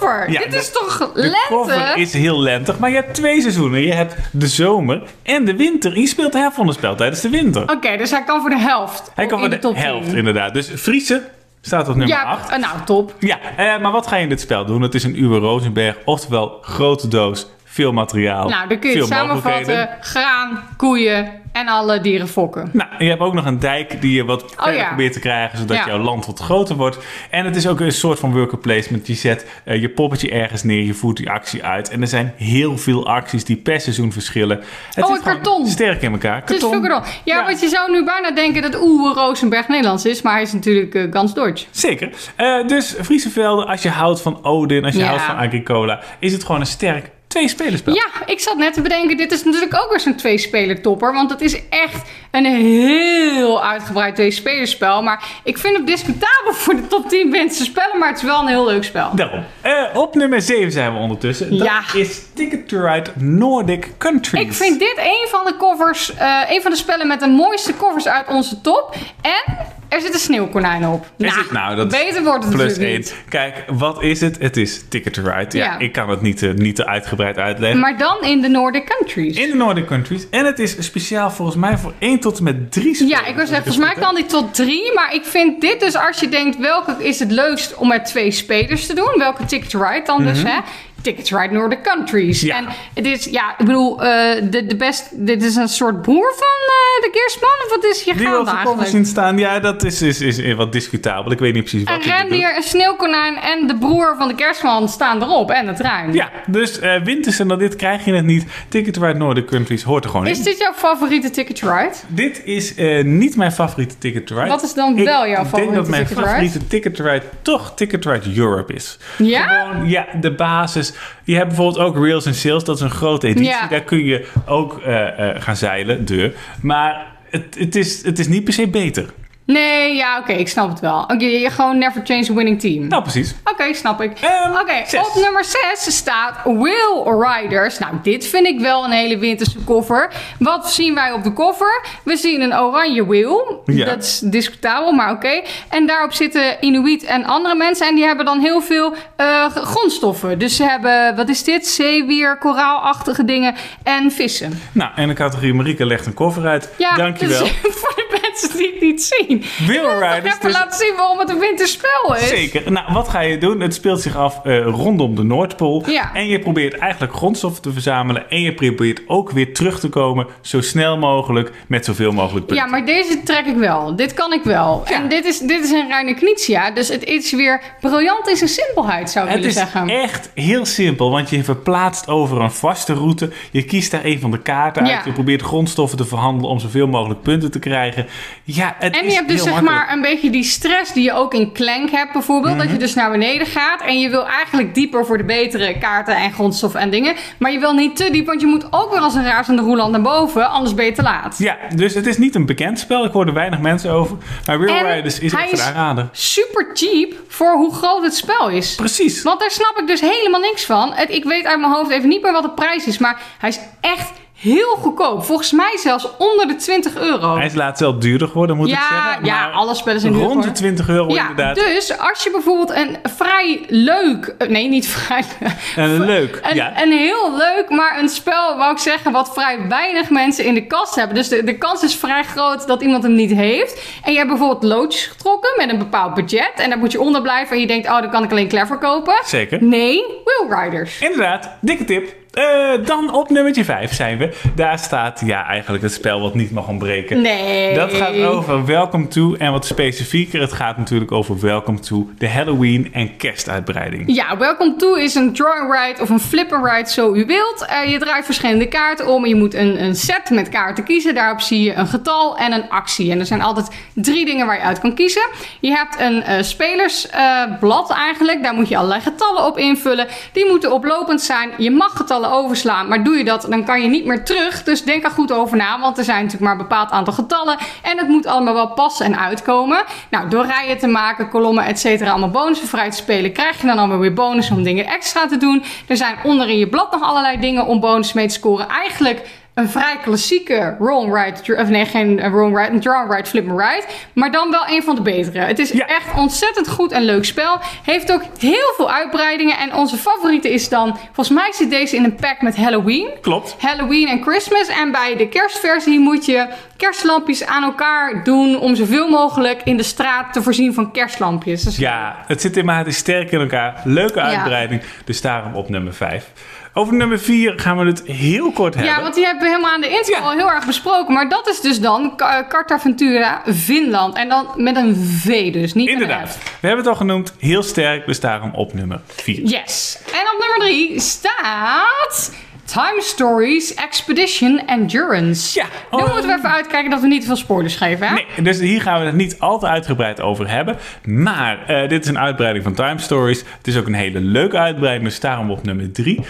cover. Ja, Dit de- is toch De lente? cover is heel lentig, maar je hebt twee seizoenen. Je hebt de zomer en de winter. Je speelt de helft van het spel tijdens de winter. Oké, dus hij kan voor de helft. Hij kan voor de, 10. helft, inderdaad. Dus Friese staat op nummer Ja, 8. eh, nou top. Ja, eh, maar wat ga je in dit spel doen? Het is een Uwe Rosenberg, oftewel grote doos, veel materiaal, Nou, dan kun je het samenvatten. Graan, koeien en alle dieren fokken. Nou, je hebt ook nog een dijk die je wat verder Oh, ja. probeert te krijgen, zodat Ja. jouw land wat groter wordt. En het is ook een soort van worker placement. Je zet eh, je poppetje ergens neer, je voert die actie uit. En er zijn heel veel acties die per seizoen verschillen. Het Oh, karton. Sterk in elkaar. Het is Karton. veel karton. Ja, Ja. want je zou nu bijna denken dat Oewe Rosenberg Nederlands is, maar hij is natuurlijk eh, gans Duits. Zeker. Eh, dus Friese Velden, als je houdt van Odin, als je houdt van Agricola, is het gewoon een sterk twee-spelerspel. Ja, ik zat net te bedenken, dit is natuurlijk ook weer zo'n twee-speler topper. Want het is echt een heel uitgebreid twee-spelerspel. Maar ik vind het discutabel voor de top 10 beste spellen, maar het is wel een heel leuk spel. Daarom. Eh, op nummer 7 zijn we ondertussen. Dat Ja. is Ticket to Ride Nordic Countries. Ik vind dit een van de covers, eh, een van de spellen met de mooiste covers uit onze top. En er zit een sneeuwkonijn op. Zit- nou, dat beter wordt het Plus natuurlijk 1. niet. Kijk, wat is het? Het is Ticket to Ride. Ja, Ja. ik kan het niet, eh, niet te uitgebreid uitleggen. Maar dan in de Nordic Countries. In de Nordic Countries. En het is speciaal volgens mij voor 1 tot en met 3 spelers. Ja, ik wil zeggen, volgens mij kan die tot drie. Maar ik vind dit dus, als je denkt, welke is het leukst om met twee spelers te doen? Welke Ticket to Ride dan dus, hè? Ticket to Ride Nordic Countries. Ja. En het is, ja, ik bedoel, eh, de, de best, dit is een soort broer van eh, de Geersman? Of wat is hier Die we gaande eigenlijk? zien staan. Ja, dat is, is, is wat discutabel. Ik weet niet precies wat Een rendier, een sneeuwkonijn en de broer van de kerstman staan erop. En de trein. Ja, dus eh winters en dan dit krijg je het niet. Ticket Ride Nordic Countries hoort er gewoon in. Is dit jouw favoriete Ticket Ride? Dit is niet mijn favoriete Ticket Ride. Wat is dan Ik wel jouw Ik denk favoriete dat mijn Ticket Ride? favoriete Ticket Ride toch Ticket Ride Europe is. Ja? Gewoon, ja, de basis. Je hebt bijvoorbeeld ook Rails and Sales. Dat is een grote editie. Ja. Daar kun je ook eh, eh, gaan zeilen, deur. Maar het, het, is, het is niet per se beter. Nee, ja, oké, ik snap het wel. Oké, je gewoon never change a winning team. Nou, precies. Oké, snap ik. Ehm, Oké, op nummer 6 staat Wheel Riders. Nou, dit vind ik wel een hele winterse koffer. Wat zien wij op de koffer? We zien een oranje wheel. Ja. Dat is discutabel, maar oké. En daarop zitten Inuit en andere mensen. En die hebben dan heel veel eh, grondstoffen. Dus ze hebben, wat is dit? Zeewier, koraalachtige dingen en vissen. Nou, en de categorie Marieke legt een koffer uit. Ja, Dankjewel. dus mensen die het niet zien. Wheel Ik dus- laten zien waarom het een winterspel is. Zeker. Nou, wat ga je doen? Het speelt zich af eh, rondom de Noordpool. Ja. En je probeert eigenlijk grondstoffen te verzamelen. En je probeert ook weer terug te komen zo snel mogelijk met zoveel mogelijk punten. Ja, maar deze trek ik wel. Dit kan ik wel. Ja. En dit is, dit is een reine Knizia. Dus het is weer briljant in zijn simpelheid, zou ik Het willen is zeggen. echt heel simpel, want je verplaatst over een vaste route. Je kiest daar een van de kaarten Ja. uit. Je probeert grondstoffen te verhandelen om zoveel mogelijk punten te krijgen. Ja, het En is je hebt dus zeg makkelijk. maar een beetje die stress die je ook in Clank hebt bijvoorbeeld. Dat je dus naar beneden gaat en je wil eigenlijk dieper voor de betere kaarten en grondstoffen en dingen. Maar je wil niet te diep, want je moet ook weer als een razende roeland naar boven, anders ben je te laat. Ja, dus het is niet een bekend spel. Ik hoor er weinig mensen over. Maar Real En Riders is echt een aanrader. Super cheap voor hoe groot het spel is. Precies. Want daar snap ik dus helemaal niks van. Het, ik weet uit mijn hoofd even niet meer wat de prijs is, maar hij is echt heel goedkoop. Volgens mij zelfs onder de 20 euro. Hij is laatst wel duurder geworden, moet ik zeggen. ja, alle spellen zijn duur Rond de geworden. 20 euro Ja, inderdaad. dus als je bijvoorbeeld een vrij leuk... eh, Nee, niet vrij... En leuk. Een, ja. een heel leuk, maar een spel, wou ik zeggen, wat vrij weinig mensen in de kast hebben. Dus de, de kans is vrij groot dat iemand hem niet heeft. En je hebt bijvoorbeeld loodjes getrokken met een bepaald budget. En daar moet je onder blijven en je denkt, oh, dan kan ik alleen Clever kopen. Zeker. Nee, Wheel Riders. Inderdaad, dikke tip. Eh, dan op nummertje 5 zijn we. Daar staat ja, eigenlijk het spel wat niet mag ontbreken. Nee. Dat gaat over Welcome to en wat specifieker. Het gaat natuurlijk over Welcome to de Halloween en kerstuitbreiding. Ja, Welcome to is een drawing ride of een flipper ride, zo u wilt. Eh, je draait verschillende kaarten om je moet een, een set met kaarten kiezen. Daarop zie je een getal en een actie. En er zijn altijd drie dingen waar je uit kan kiezen. Je hebt een eh, spelersblad eigenlijk. Daar moet je allerlei getallen op invullen. Die moeten oplopend zijn. Je mag getallen overslaan, maar doe je dat, dan kan je niet meer terug. Dus denk er goed over na, want er zijn natuurlijk maar een bepaald aantal getallen. En het moet allemaal wel passen en uitkomen. Nou, door rijen te maken, kolommen, et cetera, allemaal bonussen vrij te spelen, krijg je dan allemaal weer bonus om dingen extra te doen. Er zijn onder in je blad nog allerlei dingen om bonus mee te scoren. Eigenlijk een vrij klassieke and ride, of nee, geen eh, and ride, een draw ride, flip and ride, maar dan wel een van de betere. Het is Ja. echt ontzettend goed en leuk spel. Heeft ook heel veel uitbreidingen en onze favoriete is dan, volgens mij zit deze in een pack met Halloween. Klopt. Halloween en Christmas. En bij de kerstversie moet je kerstlampjes aan elkaar doen om zoveel mogelijk in de straat te voorzien van kerstlampjes. Dus Ja, het zit in maar het is sterk in elkaar. Leuke uitbreiding. Dus daarom op nummer 5. Over nummer 4 gaan we het heel kort hebben. Ja, want die hebben we helemaal aan de intro Ja. al heel erg besproken. Maar dat is dus dan Cartaventura Finland. En dan met een V dus, niet met een Inderdaad. F. We hebben het al genoemd. Heel sterk, dus daarom op nummer 4. Yes. En op nummer 3 staat... Time Stories Expedition Endurance. Ja. Nu moeten we even uitkijken dat we niet te veel spoilers geven, hè? Nee, dus hier gaan we het niet al te uitgebreid over hebben. Maar eh, dit is een uitbreiding van Time Stories. Het is ook een hele leuke uitbreiding, dus daarom op nummer 3.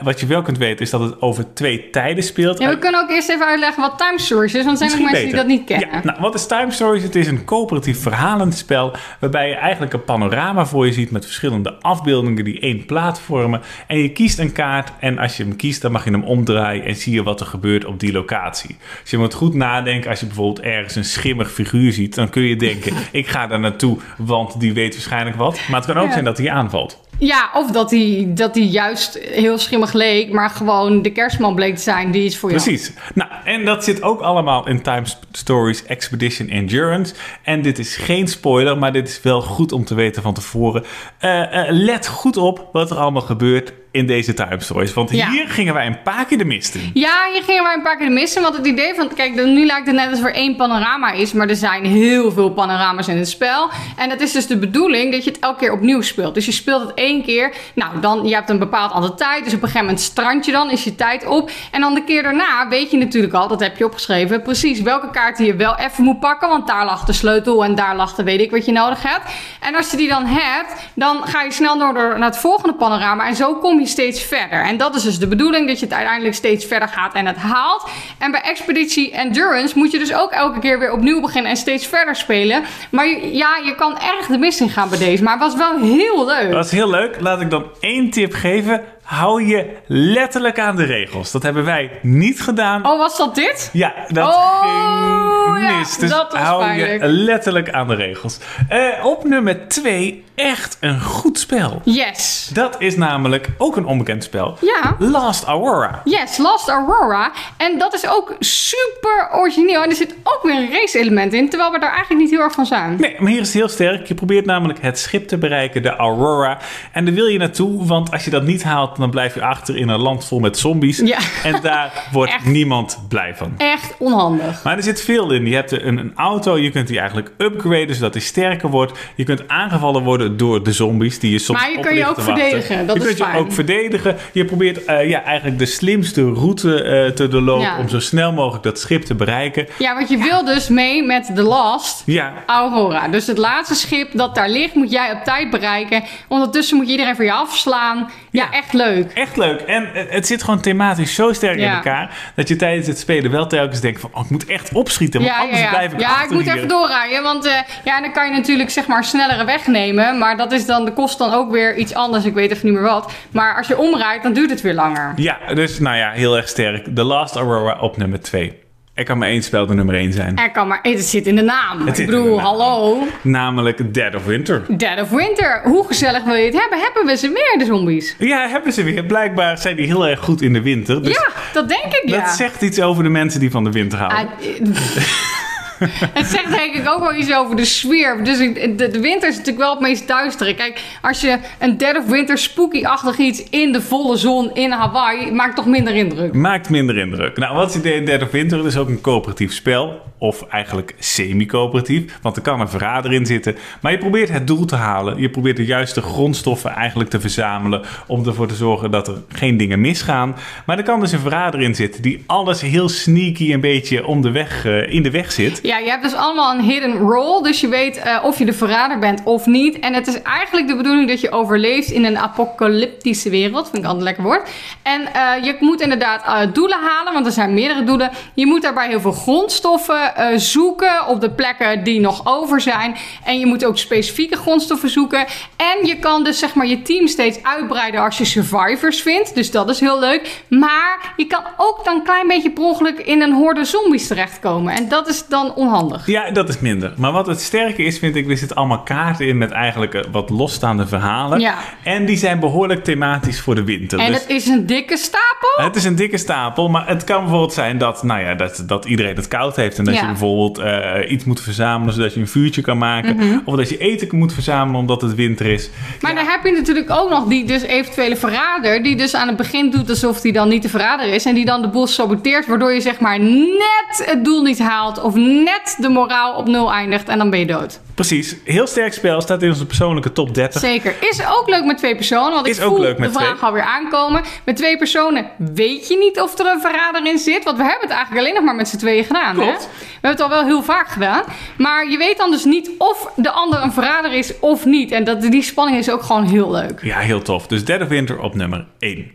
wat je wel kunt weten is dat het over twee tijden speelt. Ja, we kunnen ook eerst even uitleggen wat Time Stories is, want er zijn nog mensen die dat niet kennen. Ja, nou, wat is Time Stories? Het is een coöperatief verhalenspel waarbij je eigenlijk een panorama voor je ziet met verschillende afbeeldingen die één plaat vormen. En je kiest een kaart en als je hem kiest, dan mag je hem omdraaien en zie je wat er gebeurt op die locatie. Dus je moet goed nadenken als je bijvoorbeeld ergens een schimmig figuur ziet, dan kun je denken, ik ga daar naartoe, want die weet waarschijnlijk wat. Maar het kan ook Ja. zijn dat hij aanvalt. Ja, of dat hij dat die juist heel schimmig leek, maar gewoon de kerstman bleek te zijn die is voor jou. Precies. Nou, en dat zit ook allemaal in Time Stories Expedition Endurance. En dit is geen spoiler, maar dit is wel goed om te weten van tevoren. Eh, eh, let goed op wat er allemaal gebeurt in deze Time Stories. Want Ja. hier gingen wij een paar keer de mist in. Ja, hier gingen wij een paar keer de missen. Want het idee van, kijk, nu lijkt het net alsof er één panorama is. Maar er zijn heel veel panorama's in het spel. En het is dus de bedoeling dat je het elke keer opnieuw speelt. Dus je speelt het één keer. Nou, dan, je hebt een bepaald aantal tijd. Dus op een gegeven moment strand je dan, is je tijd op. En dan de keer daarna weet je natuurlijk al, dat heb je opgeschreven, precies welke kaart je wel even moet pakken. Want daar lag de sleutel en daar lag de weet ik wat je nodig hebt. En als je die dan hebt, dan ga je snel door naar het volgende panorama. En zo kom je steeds verder. En dat is dus de bedoeling, dat je het uiteindelijk steeds verder gaat en het haalt. En bij Expeditie Endurance moet je dus ook elke keer weer opnieuw beginnen en steeds verder spelen. Maar ja, je kan erg de mist in gaan bij deze. Maar het was wel heel leuk. Dat is heel leuk. Laat ik dan één tip geven. Hou je letterlijk aan de regels. Dat hebben wij niet gedaan. Oh, was dat dit? Ja, dat Oh, ging ja, mis. Dus dat hou pijnlijk. je letterlijk aan de regels. Eh, op nummer 2, echt een goed spel. Yes. Dat is namelijk ook een onbekend spel. Ja. Last Aurora. Yes, Last Aurora. En dat is ook super origineel. En er zit ook weer een race element in, terwijl we daar eigenlijk niet heel erg van zijn. Nee, maar hier is het heel sterk. Je probeert namelijk het schip te bereiken, de Aurora. En daar wil je naartoe, want als je dat niet haalt, dan blijf je achter in een land vol met zombies. Ja. En daar wordt Echt. niemand blij van. Echt onhandig. Maar er zit veel in. Je hebt een, een auto, je kunt die eigenlijk upgraden zodat die sterker wordt. Je kunt aangevallen worden door de zombies die je soms Maar je kan je ook verdedigen, dat je is kunt je fijn. ook verdedigen. Je probeert eh, ja, eigenlijk de slimste route eh, te doorlopen Ja. om zo snel mogelijk dat schip te bereiken. Ja, want je wil dus mee met The Last Ja, Aurora. Dus het laatste schip dat daar ligt, moet jij op tijd bereiken. Ondertussen moet je iedereen voor je afslaan. Ja, Ja. echt leuk. Echt leuk. En eh, het zit gewoon thematisch zo sterk in elkaar dat je tijdens het spelen wel telkens denkt van oh, ik moet echt opschieten, want Ja, anders ja. blijf ik ja ik moet hier. even doorrijden. Want eh, ja, dan kan je natuurlijk zeg maar snellere weg nemen. Maar dat is dan, de kost dan ook weer iets anders. Ik weet even niet meer wat. Maar als je omrijdt, dan duurt het weer langer. Ja, dus nou ja, heel erg sterk. The Last Aurora op nummer 2. Er kan maar één spel de nummer 1 zijn. Er kan maar, het zit in de naam. Het ik bedoel, hallo. Namelijk Dead of Winter. Dead of Winter. Hoe gezellig wil je het hebben? Hebben we ze meer, de zombies? Ja, hebben ze weer. Blijkbaar zijn die heel erg goed in de winter. Dus ja, dat denk ik, ja. dat zegt iets over de mensen die van de winter houden. Ah, het zegt denk ik ook wel iets over de sfeer. Dus de, de winter is natuurlijk wel het meest duistere. Kijk, als je een Dead of Winter spooky-achtig iets in de volle zon in Hawaii... maakt toch minder indruk. Maakt minder indruk. Nou, wat is idee Dead of Winter? Het is ook een coöperatief spel. Of eigenlijk semi-coöperatief. Want er kan een verrader in zitten. Maar je probeert het doel te halen. Je probeert de juiste grondstoffen eigenlijk te verzamelen. Om ervoor te zorgen dat er geen dingen misgaan. Maar er kan dus een verrader in zitten. Die alles heel sneaky een beetje om de weg, eh, in de weg zit. Ja, je hebt dus allemaal een hidden role. Dus je weet eh, of je de verrader bent of niet. En het is eigenlijk de bedoeling dat je overleeft in een apocalyptische wereld. Vind ik altijd een lekker woord. En eh, je moet inderdaad eh, doelen halen, want er zijn meerdere doelen. Je moet daarbij heel veel grondstoffen zoeken op de plekken die nog over zijn. En je moet ook specifieke grondstoffen zoeken. En je kan dus zeg maar je team steeds uitbreiden als je survivors vindt. Dus dat is heel leuk. Maar je kan ook dan een klein beetje per ongeluk in een horde zombies terechtkomen. En dat is dan onhandig. Ja, dat is minder. Maar wat het sterke is, vind ik, er zitten allemaal kaarten in met eigenlijk eh, wat losstaande verhalen. Ja. En die zijn behoorlijk thematisch voor de winter. En dus het is een dikke stapel. het is een dikke stapel, maar het kan bijvoorbeeld zijn dat, nou ja, dat, dat iedereen het koud heeft. En dat Ja. je bijvoorbeeld eh, iets moet verzamelen zodat je een vuurtje kan maken. Of dat je eten moet verzamelen omdat het winter is. Mhm. Maar dan heb je natuurlijk ook nog die dus eventuele verrader. Die dus aan het begin doet alsof hij dan niet de verrader is. En die dan de boel saboteert. Waardoor je zeg maar net het doel niet haalt. Of net de moraal op nul eindigt. En dan ben je dood. Precies, heel sterk spel, staat in onze persoonlijke top 30. Zeker. Is ook leuk met twee personen. Want Is ik voel de vraag alweer aankomen. Met twee personen weet je niet of er een verrader in zit. Want we hebben het eigenlijk alleen nog maar met z'n tweeën gedaan. Hè? Klopt. We hebben het al wel heel vaak gedaan. Maar je weet dan dus niet of de ander een verrader is of niet. En dat, die spanning is ook gewoon heel leuk. Ja, heel tof. Dus Dead of Winter op nummer 1.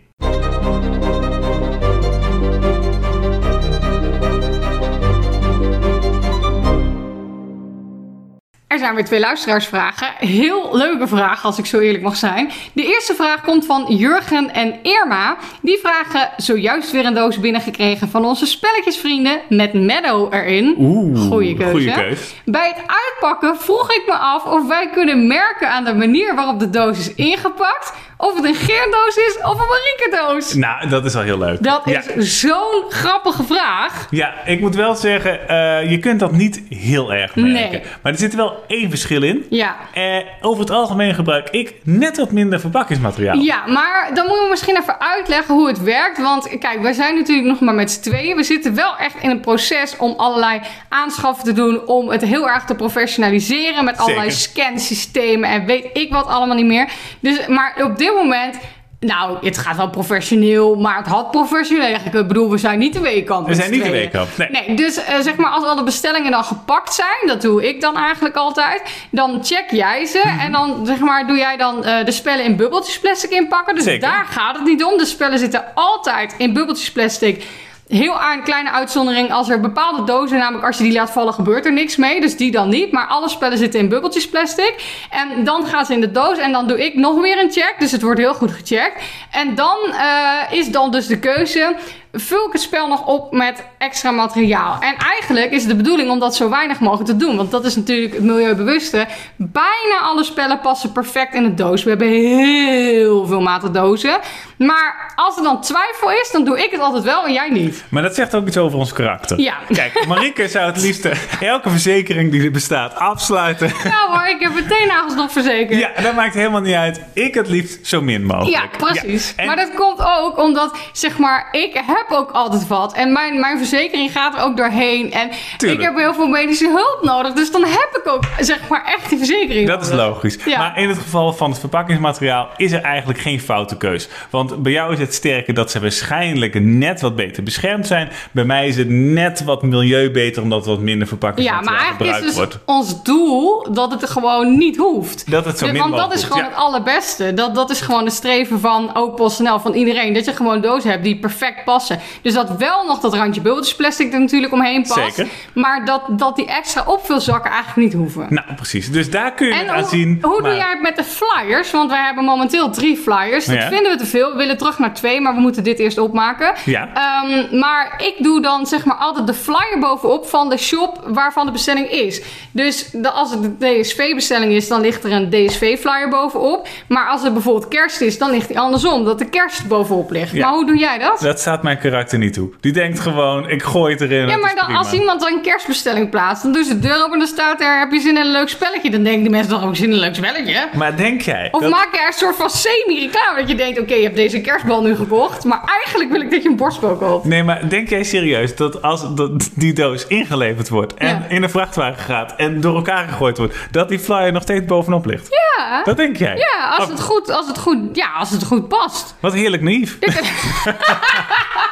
Er zijn weer twee luisteraarsvragen. Heel leuke vragen, als ik zo eerlijk mag zijn. De eerste vraag komt van Jurgen en Irma. Die vragen zojuist weer een doos binnengekregen van onze spelletjesvrienden met Meadow erin. Oeh, Goeie keuze. goeie keus. Bij het uitpakken vroeg ik me af of wij kunnen merken aan de manier waarop de doos is ingepakt. Of het een Geerdoos is of een Marieke-doos. Nou, dat is al heel leuk. Dat Ja. is zo'n grappige vraag. Ja, ik moet wel zeggen, eh, je kunt dat niet heel erg merken. Nee. Maar er zit wel één verschil in. Ja. Eh, over het algemeen gebruik ik net wat minder verpakkingsmateriaal. Ja, maar dan moeten we misschien even uitleggen hoe het werkt. Want kijk, wij zijn natuurlijk nog maar met z'n tweeën. We zitten wel echt in een proces om allerlei aanschaffen te doen. Om het heel erg te professionaliseren. Met allerlei Zeker. scansystemen en weet ik wat allemaal niet meer. Dus, maar op dit moment Nou, het gaat wel professioneel, maar het had professioneel eigenlijk. Ik bedoel, we zijn niet de weekamp. We zijn niet de weekamp, nee. nee. dus uh, zeg maar, als alle bestellingen dan gepakt zijn, dat doe ik dan eigenlijk altijd, dan check jij ze Mhm. en dan zeg maar, doe jij dan uh, de spellen in bubbeltjes plastic inpakken. Dus Zeker. daar gaat het niet om. De spellen zitten altijd in bubbeltjes plastic. Heel aan kleine uitzondering als er bepaalde dozen, namelijk als je die laat vallen, gebeurt er niks mee. Dus die dan niet. Maar alle spellen zitten in bubbeltjes plastic. En dan gaan ze in de doos en dan doe ik nog weer een check. Dus het wordt heel goed gecheckt. En dan uh, is dan dus de keuze. Vul ik het spel nog op met extra materiaal? En eigenlijk is het de bedoeling om dat zo weinig mogelijk te doen. Want dat is natuurlijk het milieubewuste. Bijna alle spellen passen perfect in de doos. We hebben heel veel maten dozen. Maar als er dan twijfel is, dan doe ik het altijd wel en jij niet. Maar dat zegt ook iets over ons karakter. Ja. Kijk, Marike zou het liefst elke verzekering die er bestaat afsluiten. Ja hoor, ik heb meteen nagels nog verzekerd. Ja, dat maakt helemaal niet uit. Ik het liefst zo min mogelijk. Ja, precies. Ja, en- Maar dat komt ook omdat, zeg maar, ik heb ook altijd wat. En mijn, mijn verzekering gaat er ook doorheen. En Tuurlijk. ik heb heel veel medische hulp nodig. Dus dan heb ik ook, zeg maar, echt die verzekering Dat is logisch. Ja. Maar in het geval van het verpakkingsmateriaal is er eigenlijk geen foute keus. Want bij jou is het sterke dat ze waarschijnlijk net wat beter beschermd zijn. Bij mij is het net wat milieubeter omdat er wat minder Ja, verpakkingsmateriaal maar eigenlijk gebruikt is dus wordt. ons doel dat het er gewoon niet hoeft. Dat het zo Ja, min Want dat is gewoon het allerbeste. Dat, dat is gewoon het streven van ook PostNL, van iedereen. Dat je gewoon dozen hebt die perfect passen. Dus dat wel nog dat randje bubbeltjesplastic er natuurlijk omheen past. Zeker. Maar dat, dat die extra opvulzakken eigenlijk niet hoeven. Nou, precies. Dus daar kun je het En aan hoe, zien. hoe maar- doe jij het met de flyers? Want wij hebben momenteel drie flyers. Dat Ja. vinden we te veel. We willen terug naar twee, maar we moeten dit eerst opmaken. Ja. Ehm, maar ik doe dan zeg maar altijd de flyer bovenop van de shop waarvan de bestelling is. Dus de, als het de DSV-bestelling is, dan ligt er een DSV-flyer bovenop. Maar als het bijvoorbeeld kerst is, dan ligt die andersom. Dat de kerst bovenop ligt. Ja. Maar hoe doe jij dat? Dat staat karakter niet toe. Die denkt gewoon, ik gooi het erin. Ja, maar dan, als iemand een kerstbestelling plaatst, dan doen ze de deur open en dan staat er: heb je zin in een leuk spelletje? Dan denken de mensen dan ook zin in een leuk spelletje. Maar denk jij... Of dat- maak er een soort van semi-reclame dat je denkt: oké, je hebt deze kerstbal nu gekocht, maar eigenlijk wil ik dat je een borstbal koopt. Nee, maar denk jij serieus dat als dat die doos ingeleverd wordt en Ja. in een vrachtwagen gaat en door elkaar gegooid wordt, dat die flyer nog steeds bovenop ligt? Ja, Dat denk jij? ja als, Oh, het goed, als, het goed, ja als het goed past. Wat heerlijk naïef.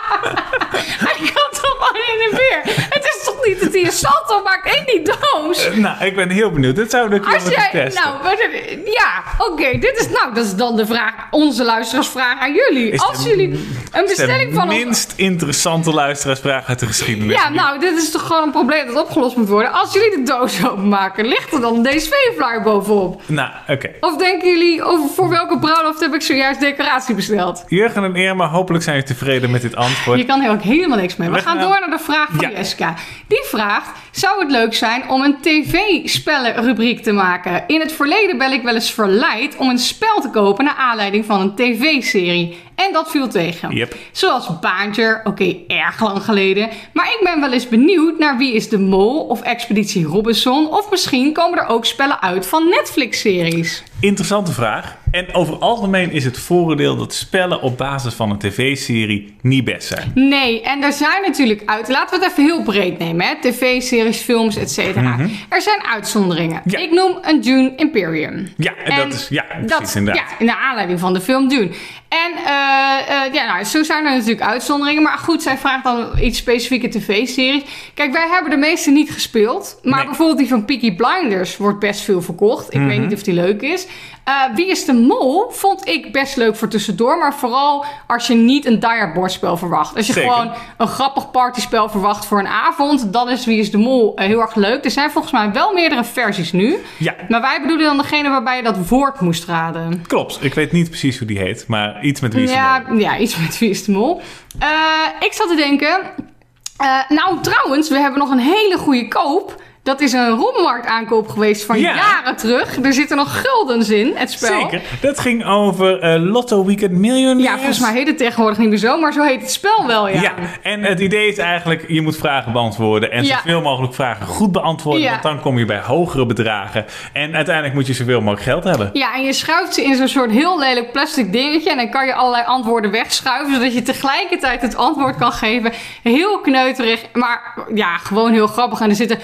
Hij kan toch gewoon in de weer. Het is toch niet dat hij een salto maakt in die doos? Nou, ik ben heel benieuwd. Dit zouden we jij, testen. nou, wat- ja, oké, dit is, nou, dat is dan de vraag, onze luisteraarsvraag aan jullie. Is Als de- jullie een de bestelling van ons minst interessante luisteraarsvraag uit de geschiedenis. Ja, nou, dit is toch gewoon een probleem dat opgelost moet worden. Als jullie de doos openmaken, ligt er dan een DSV-flyer bovenop? Nou, oké. Of denken jullie, over voor welke bruiloft heb ik zojuist decoratie besteld? Jurgen en Irma, hopelijk zijn jullie tevreden met dit antwoord. Je kan er ook helemaal niks mee. We, We gaan gaan- door naar de vraag van Ja. Jessica. Die vraagt, zou het leuk zijn om een tv-spellenrubriek te maken? In het verleden ben ik wel eens verleid om een spel te kopen naar aanleiding van een tv-serie. En dat viel tegen. Yep. Zoals Baantje, oké, erg lang geleden. Maar ik ben wel eens benieuwd naar Wie is de Mol of Expeditie Robinson. Of misschien komen er ook spellen uit van Netflix-series. Interessante vraag. En over het algemeen is het voordeel dat spellen op basis van een tv-serie niet best zijn. Nee, en er zijn natuurlijk uit. Laten we het even heel breed nemen: hè? TV-series, films, et cetera. Er zijn uitzonderingen. Ja. Ik noem een Dune Imperium. Ja, en dat is ja, precies dat, inderdaad. Ja, naar aanleiding van de film Dune. En eh, eh, ja, nou, zo zijn er natuurlijk uitzonderingen. Maar goed, zij vraagt dan iets specifieke tv-series. Kijk, wij hebben de meeste niet gespeeld. Maar Nee. bijvoorbeeld die van Peaky Blinders wordt best veel verkocht. Ik Mhm. weet niet of die leuk is. Eh, Wie is de Mol vond ik best leuk voor tussendoor. Maar vooral als je niet een dire bordspel verwacht. Als je Zeker. gewoon een grappig partyspel verwacht voor een avond. Dan is Wie is de Mol heel erg leuk. Er zijn volgens mij wel meerdere versies nu. Ja, Maar wij bedoelen dan degene waarbij je dat woord moest raden. klopt. Ik weet niet precies hoe die heet, maar iets met wie is de Ja, mol. ja, iets met Wie is de Mol. Eh, ik zat te denken... eh, nou, trouwens, we hebben nog een hele goede koop. Dat is een rommelmarkt aankoop geweest van Ja. jaren terug. Er zitten nog guldens in, het spel. Zeker. Dat ging over eh, Lotto Weekend Millionaires. Ja, volgens mij heet het tegenwoordig niet meer zo, maar zo heet het spel wel, ja. Ja. en het idee is eigenlijk, je moet vragen beantwoorden en Ja. zoveel mogelijk vragen goed beantwoorden, want dan kom je bij hogere bedragen. En uiteindelijk moet je zoveel mogelijk geld hebben. Ja, en je schuift ze in zo'n soort heel lelijk plastic dingetje. En dan kan je allerlei antwoorden wegschuiven. Zodat je tegelijkertijd het antwoord kan geven. Heel kneuterig, maar ja, gewoon heel grappig. En er zitten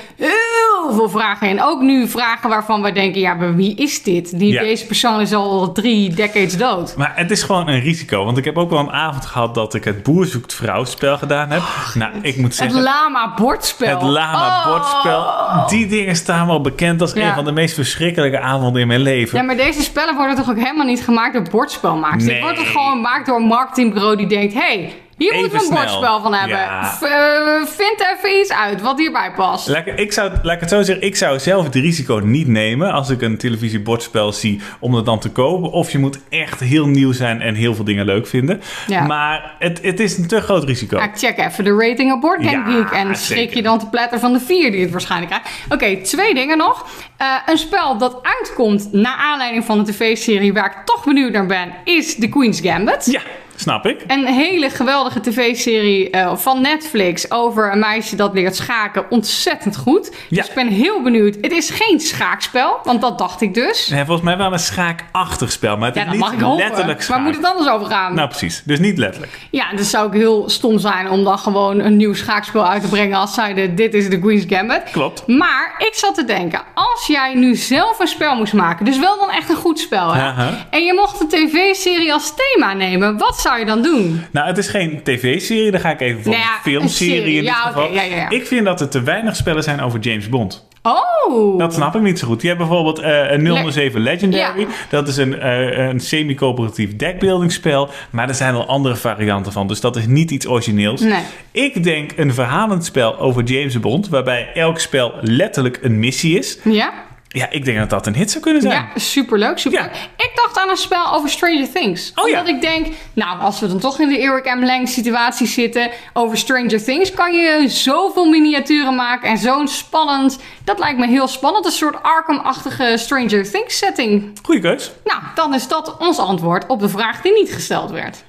heel veel vragen in. Ook nu vragen waarvan wij denken, ja, maar wie is dit? Die, Ja. Deze persoon is al drie decades dood. Maar het is gewoon een risico. Want ik heb ook wel een avond gehad dat ik het Boer zoekt vrouw spel gedaan heb. nou, ik moet Het zeggen... lama bordspel. Het lama Oh. bordspel. Die dingen staan wel bekend als Ja. een van de meest verschrikkelijke avonden in mijn leven. Ja, maar deze spellen worden toch ook helemaal niet gemaakt door bordspelmakers? Nee. Dit wordt toch gewoon gemaakt door een marketingbureau die denkt... hey, hier Even moeten we een bordspel van hebben. Ja. V- eh, vind even iets uit wat hierbij past. Laat ik, ik zou, laat ik het zo zeggen, ik zou zelf het risico niet nemen als ik een televisiebordspel zie om het dan te kopen. Of je moet echt heel nieuw zijn en heel veel dingen leuk vinden. Ja. Maar het, het is een te groot risico. Ja, check even de rating op Board Game Geek en schrik zeker. je dan te pletter van de vier die het waarschijnlijk krijgt. Oké, twee dingen nog. Eh, een spel dat uitkomt na aanleiding van de tv-serie waar ik toch benieuwd naar ben, is The Queen's Gambit. Ja, snap ik. Een hele geweldige tv-serie eh, van Netflix over een meisje dat leert schaken. Ontzettend goed. Ja. Dus ik ben heel benieuwd. Het is geen schaakspel, want dat dacht ik dus. Nee, volgens mij wel een schaakachtig spel, maar het Ja, is niet letterlijk Waar schaak. moet het anders over gaan? Nou, precies. Dus niet letterlijk. Ja, dus zou ik heel stom zijn om dan gewoon een nieuw schaakspel uit te brengen als zeiden dit is de Queen's Gambit. Klopt. Maar ik zat te denken, als jij nu zelf een spel moest maken, dus wel dan echt een goed spel, hè? En je mocht een tv-serie als thema nemen, wat zou je dan doen? Nou, het is geen tv-serie. Dan ga ik even voor Nou ja, een filmserie een in dit Ja, geval. Ja. Ik vind dat er te weinig spellen zijn over James Bond. Oh! Dat snap ik niet zo goed. Je hebt bijvoorbeeld eh, een 007 Legendary. Ja. Dat is een, eh, een semi-coöperatief deckbuildingspel. Maar er zijn al andere varianten van. Dus dat is niet iets origineels. Nee. Ik denk een verhalend spel over James Bond. Waarbij elk spel letterlijk een missie is. Ja? Ja, ik denk dat dat een hit zou kunnen zijn. Ja, superleuk, superleuk. Ik dacht aan een spel over Stranger Things. Oh ja. Omdat ik denk, nou, als we dan toch in de Eric M. Lang situatie zitten over Stranger Things, kan je zoveel miniaturen maken en zo'n spannend. Dat lijkt me heel spannend. Een soort Arkham-achtige Stranger Things setting. Goeie keus. Nou, dan is dat ons antwoord op de vraag die niet gesteld werd.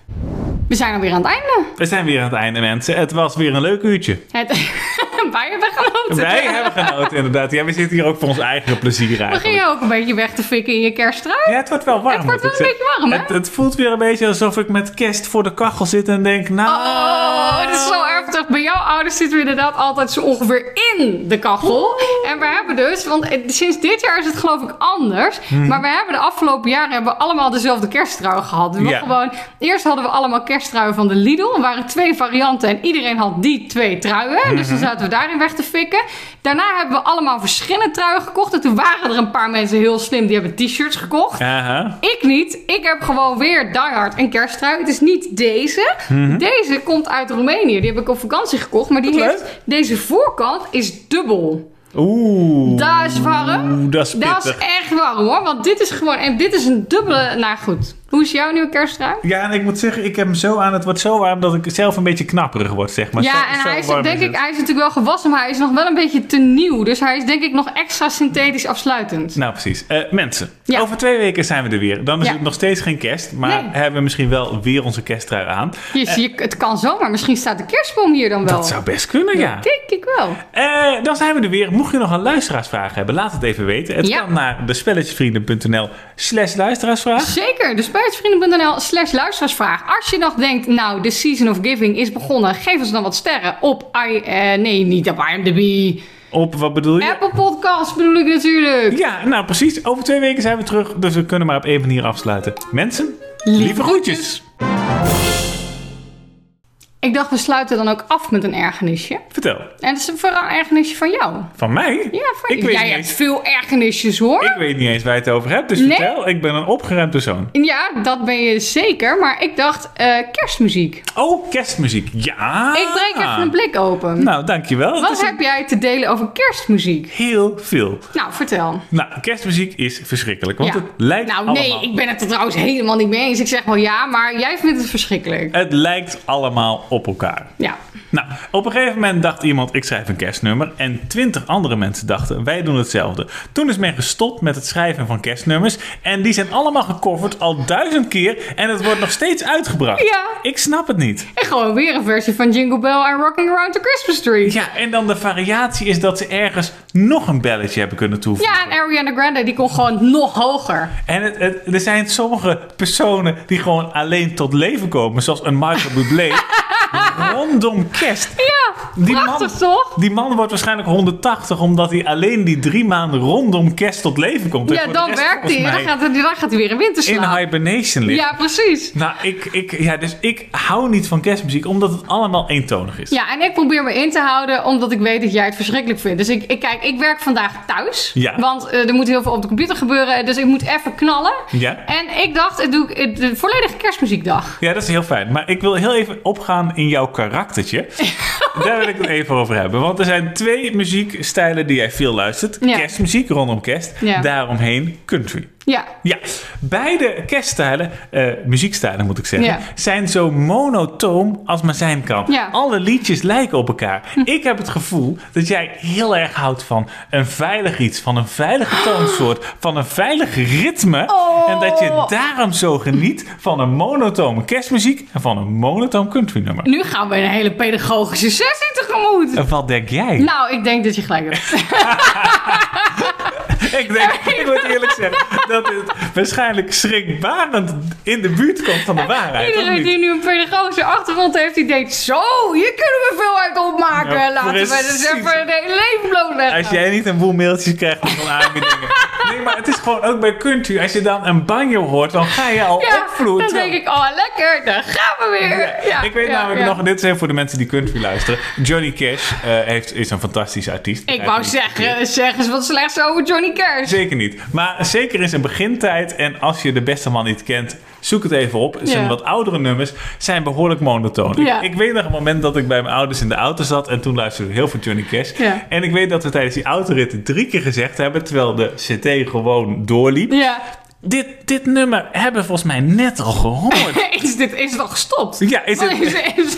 We zijn alweer aan het einde. We zijn weer aan het einde, mensen. Het was weer een leuk uurtje. Het... Wij hebben genoten. Wij hebben genoten, inderdaad. Ja, we zitten hier ook voor ons eigen plezier eigenlijk. je ook een beetje weg te fikken in je kersttrui? Ja, het wordt wel warm. Het wordt wel een beetje warm, hè? Het, het voelt weer een beetje alsof ik met kerst voor de kachel zit en denk, nou... Oh, het is zo heftig. Bij jouw ouders zitten we inderdaad altijd zo ongeveer in de kachel. En we hebben dus, want sinds dit jaar is het geloof ik anders. Mhm. Maar we hebben de afgelopen jaren hebben we allemaal dezelfde kersttrui gehad. Dus we Ja. gewoon, eerst hadden we allemaal kersttruien van de Lidl. Er waren twee varianten en iedereen had die twee truien. Dus Mhm. dan zaten we daarin weg te fikken. Daarna hebben we allemaal verschillende truien gekocht. En toen waren er een paar mensen heel slim die hebben t-shirts gekocht. Ik niet. Ik heb gewoon weer Die Hard een kersttrui. Het is niet deze. Deze komt uit Roemenië. Die heb ik op vakantie gekocht. Maar die Mhm. Wat heeft... leuk. Deze voorkant is dubbel. Oeh. Dat is warm. Oeh, dat is pittig. Dat is echt warm hoor. Want dit is gewoon... En dit is een dubbele... Nou goed. Hoe is jouw nieuwe kersttrui? Ja, en ik moet zeggen, ik heb hem zo aan. Het wordt zo warm dat ik zelf een beetje knapperig word, zeg maar. Zo- ja, en zo hij is, denk is ik, hij is natuurlijk wel gewassen, maar hij is nog wel een beetje te nieuw. Dus hij is denk ik nog extra synthetisch afsluitend. Nou, precies. Eh, mensen, Ja. over twee weken zijn we er weer. Dan is Ja. het nog steeds geen kerst, maar Nee. hebben we misschien wel weer onze kersttrui aan. Je, je- het kan zomaar. Misschien staat de kerstboom hier dan wel. Dat zou best kunnen, ja. Denk ik wel. Eh, dan zijn we er weer. Mocht je nog een luisteraarsvraag hebben, laat het even weten. Het Ja. kan naar despelletjesvrienden.nl slash luisteraarsvraag. Zeker, spelletjesvrienden.nl slash luisteraarsvraag. Als je nog denkt, nou, de Season of Giving is begonnen, geef ons dan wat sterren op I, eh, nee, niet op IMDb. Op, wat bedoel je? Apple Podcasts bedoel ik natuurlijk. Ja, nou precies. Over twee weken zijn we terug, dus we kunnen maar op één manier afsluiten. Mensen, lieve groetjes. Ik dacht, we sluiten dan ook af met een ergernisje. Vertel, En dat is vooral een ergernisje van jou. van mij? Ja, van Ik weet Jij niet hebt eens. veel ergernisjes hoor. Ik weet niet eens waar je het over hebt, dus Nee? vertel. Ik ben een opgeruimd persoon. Ja, dat ben je zeker. Maar ik dacht, eh, kerstmuziek. Oh, kerstmuziek. Ja. Ik breek even een blik open. Nou, dankjewel. Het Wat een- heb jij te delen over kerstmuziek? Heel veel. Nou, vertel. Nou, kerstmuziek is verschrikkelijk, want Ja. het lijkt Nou, allemaal... nee, ik ben het er trouwens helemaal niet mee eens. Ik zeg wel ja, maar jij vindt het verschrikkelijk. Het lijkt allemaal op elkaar. Ja. Nou, op een gegeven moment dacht iemand, ik schrijf een kerstnummer. En twintig andere mensen dachten, wij doen hetzelfde. Toen is men gestopt met het schrijven van kerstnummers. En die zijn allemaal gecoverd al duizend keer. En het wordt nog steeds uitgebracht. Ja. Ik snap het niet. En gewoon weer een versie van Jingle Bell en Rocking Around the Christmas Tree. Ja, en dan de variatie is dat ze ergens nog een belletje hebben kunnen toevoegen. Ja, en Ariana Grande die kon gewoon nog hoger. En het, het- er zijn sommige personen die gewoon alleen tot leven komen. Zoals een Michael Bublé. rondom kerst. Ja, Die man, prachtig toch? die man wordt waarschijnlijk 180 omdat hij alleen die drie maanden rondom kerst tot leven komt. Ja, dan rest werkt hij. Dan gaat, hij- dan gaat hij weer in in winterslaap. hibernation ligt. Ja, precies. Nou, ik, ik, ja, dus ik hou niet van kerstmuziek omdat het allemaal eentonig is. Ja, en ik probeer me in te houden omdat ik weet dat jij het verschrikkelijk vindt. Dus ik, ik kijk, ik werk vandaag thuis. Ja. Want eh, er moet heel veel op de computer gebeuren. Dus ik moet even knallen. Ja? En ik dacht, ik doe ik- de volledige kerstmuziekdag. Ja, dat is heel fijn. Maar ik wil heel even opgaan in jouw karaktertje. Daar wil ik het even over hebben. Want er zijn twee muziekstijlen die jij veel luistert. Ja. Kerstmuziek rondom kerst. Ja. Daaromheen country. Ja. Ja, beide kerststijlen, eh, muziekstijlen moet ik zeggen, Ja. zijn zo monotoom als maar zijn kan. Ja. Alle liedjes lijken op elkaar. Ik heb het gevoel dat jij heel erg houdt van een veilig iets, van een veilige toonsoort, van een veilig ritme. Oh. En dat je daarom zo geniet van een monotone kerstmuziek en van een monotoom country nummer. Nu gaan we een hele pedagogische sessie tegemoet. En wat denk jij? Nou, ik denk dat je gelijk hebt. Ik denk, ik moet eerlijk zeggen, dat het waarschijnlijk schrikbarend in de buurt komt van de waarheid. Iedereen die nu een pedagogische achtergrond heeft, die denkt... Zo, hier kunnen we veel uit opmaken. Laten we dus even het hele leven blootleggen. Als jij niet een boel mailtjes krijgt van aanbiedingen. Nee, maar het is gewoon ook bij country. Als je dan een banjo hoort, dan ga je al Ja, opvloeien. dan denk ik, oh lekker, daar gaan we weer. Ja, ik weet namelijk nog, dit is even voor de mensen die country luisteren. Johnny Cash eh, heeft, is een fantastische artiest. Ik wou zeggen, zeg eens wat slechts over Johnny Zeker niet. Maar zeker in zijn begintijd. En als je de beste man niet kent, zoek het even op. Zijn Ja. wat oudere nummers zijn behoorlijk monotoon. Ja. Ik, ik weet nog een moment dat ik bij mijn ouders in de auto zat. En toen luisterde ik heel veel Johnny Cash. Ja. En ik weet dat we tijdens die autoritten drie keer gezegd hebben. Terwijl de CT gewoon doorliep. Dit, dit nummer hebben we volgens mij net al gehoord. Is, dit, is het al gestopt? Ja, is het- Want is- is-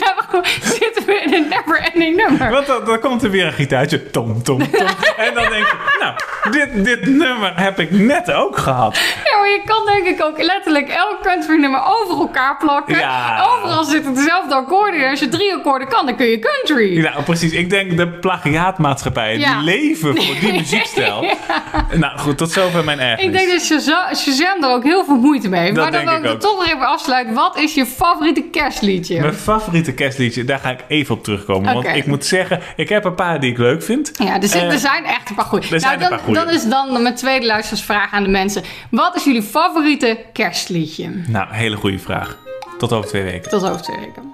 zitten we in een never-ending nummer? Want dan, dan komt er weer een gitaartje. Tom, tom, tom. en dan denk je, nou, dit, dit nummer heb ik net ook gehad. Ja, maar je kan denk ik ook letterlijk elk country nummer over elkaar plakken. Ja. Overal zitten dezelfde akkoorden. Als je drie akkoorden kan, dan kun je country. Ja, precies. Ik denk de plagiaatmaatschappijen Ja. die leven voor die muziekstijl. Nou goed, tot zover mijn ergernis. Ik denk dat Shazam, Shazam er ook heel veel moeite mee. Dat maar dan denk wil ik ook. toch nog even afsluiten. Wat is je favoriete kerstliedje? Mijn favoriete kerstliedje, daar ga ik even op terugkomen. Want ik moet zeggen, ik heb een paar die ik leuk vind. Ja, er, zit- Eh, er zijn echt een paar goede. er zijn een dan, paar goeie. dan is dan mijn tweede luistersvraag aan de mensen. Wat is jullie favoriete kerstliedje? Nou, hele goede vraag. Tot over twee weken. Tot over twee weken.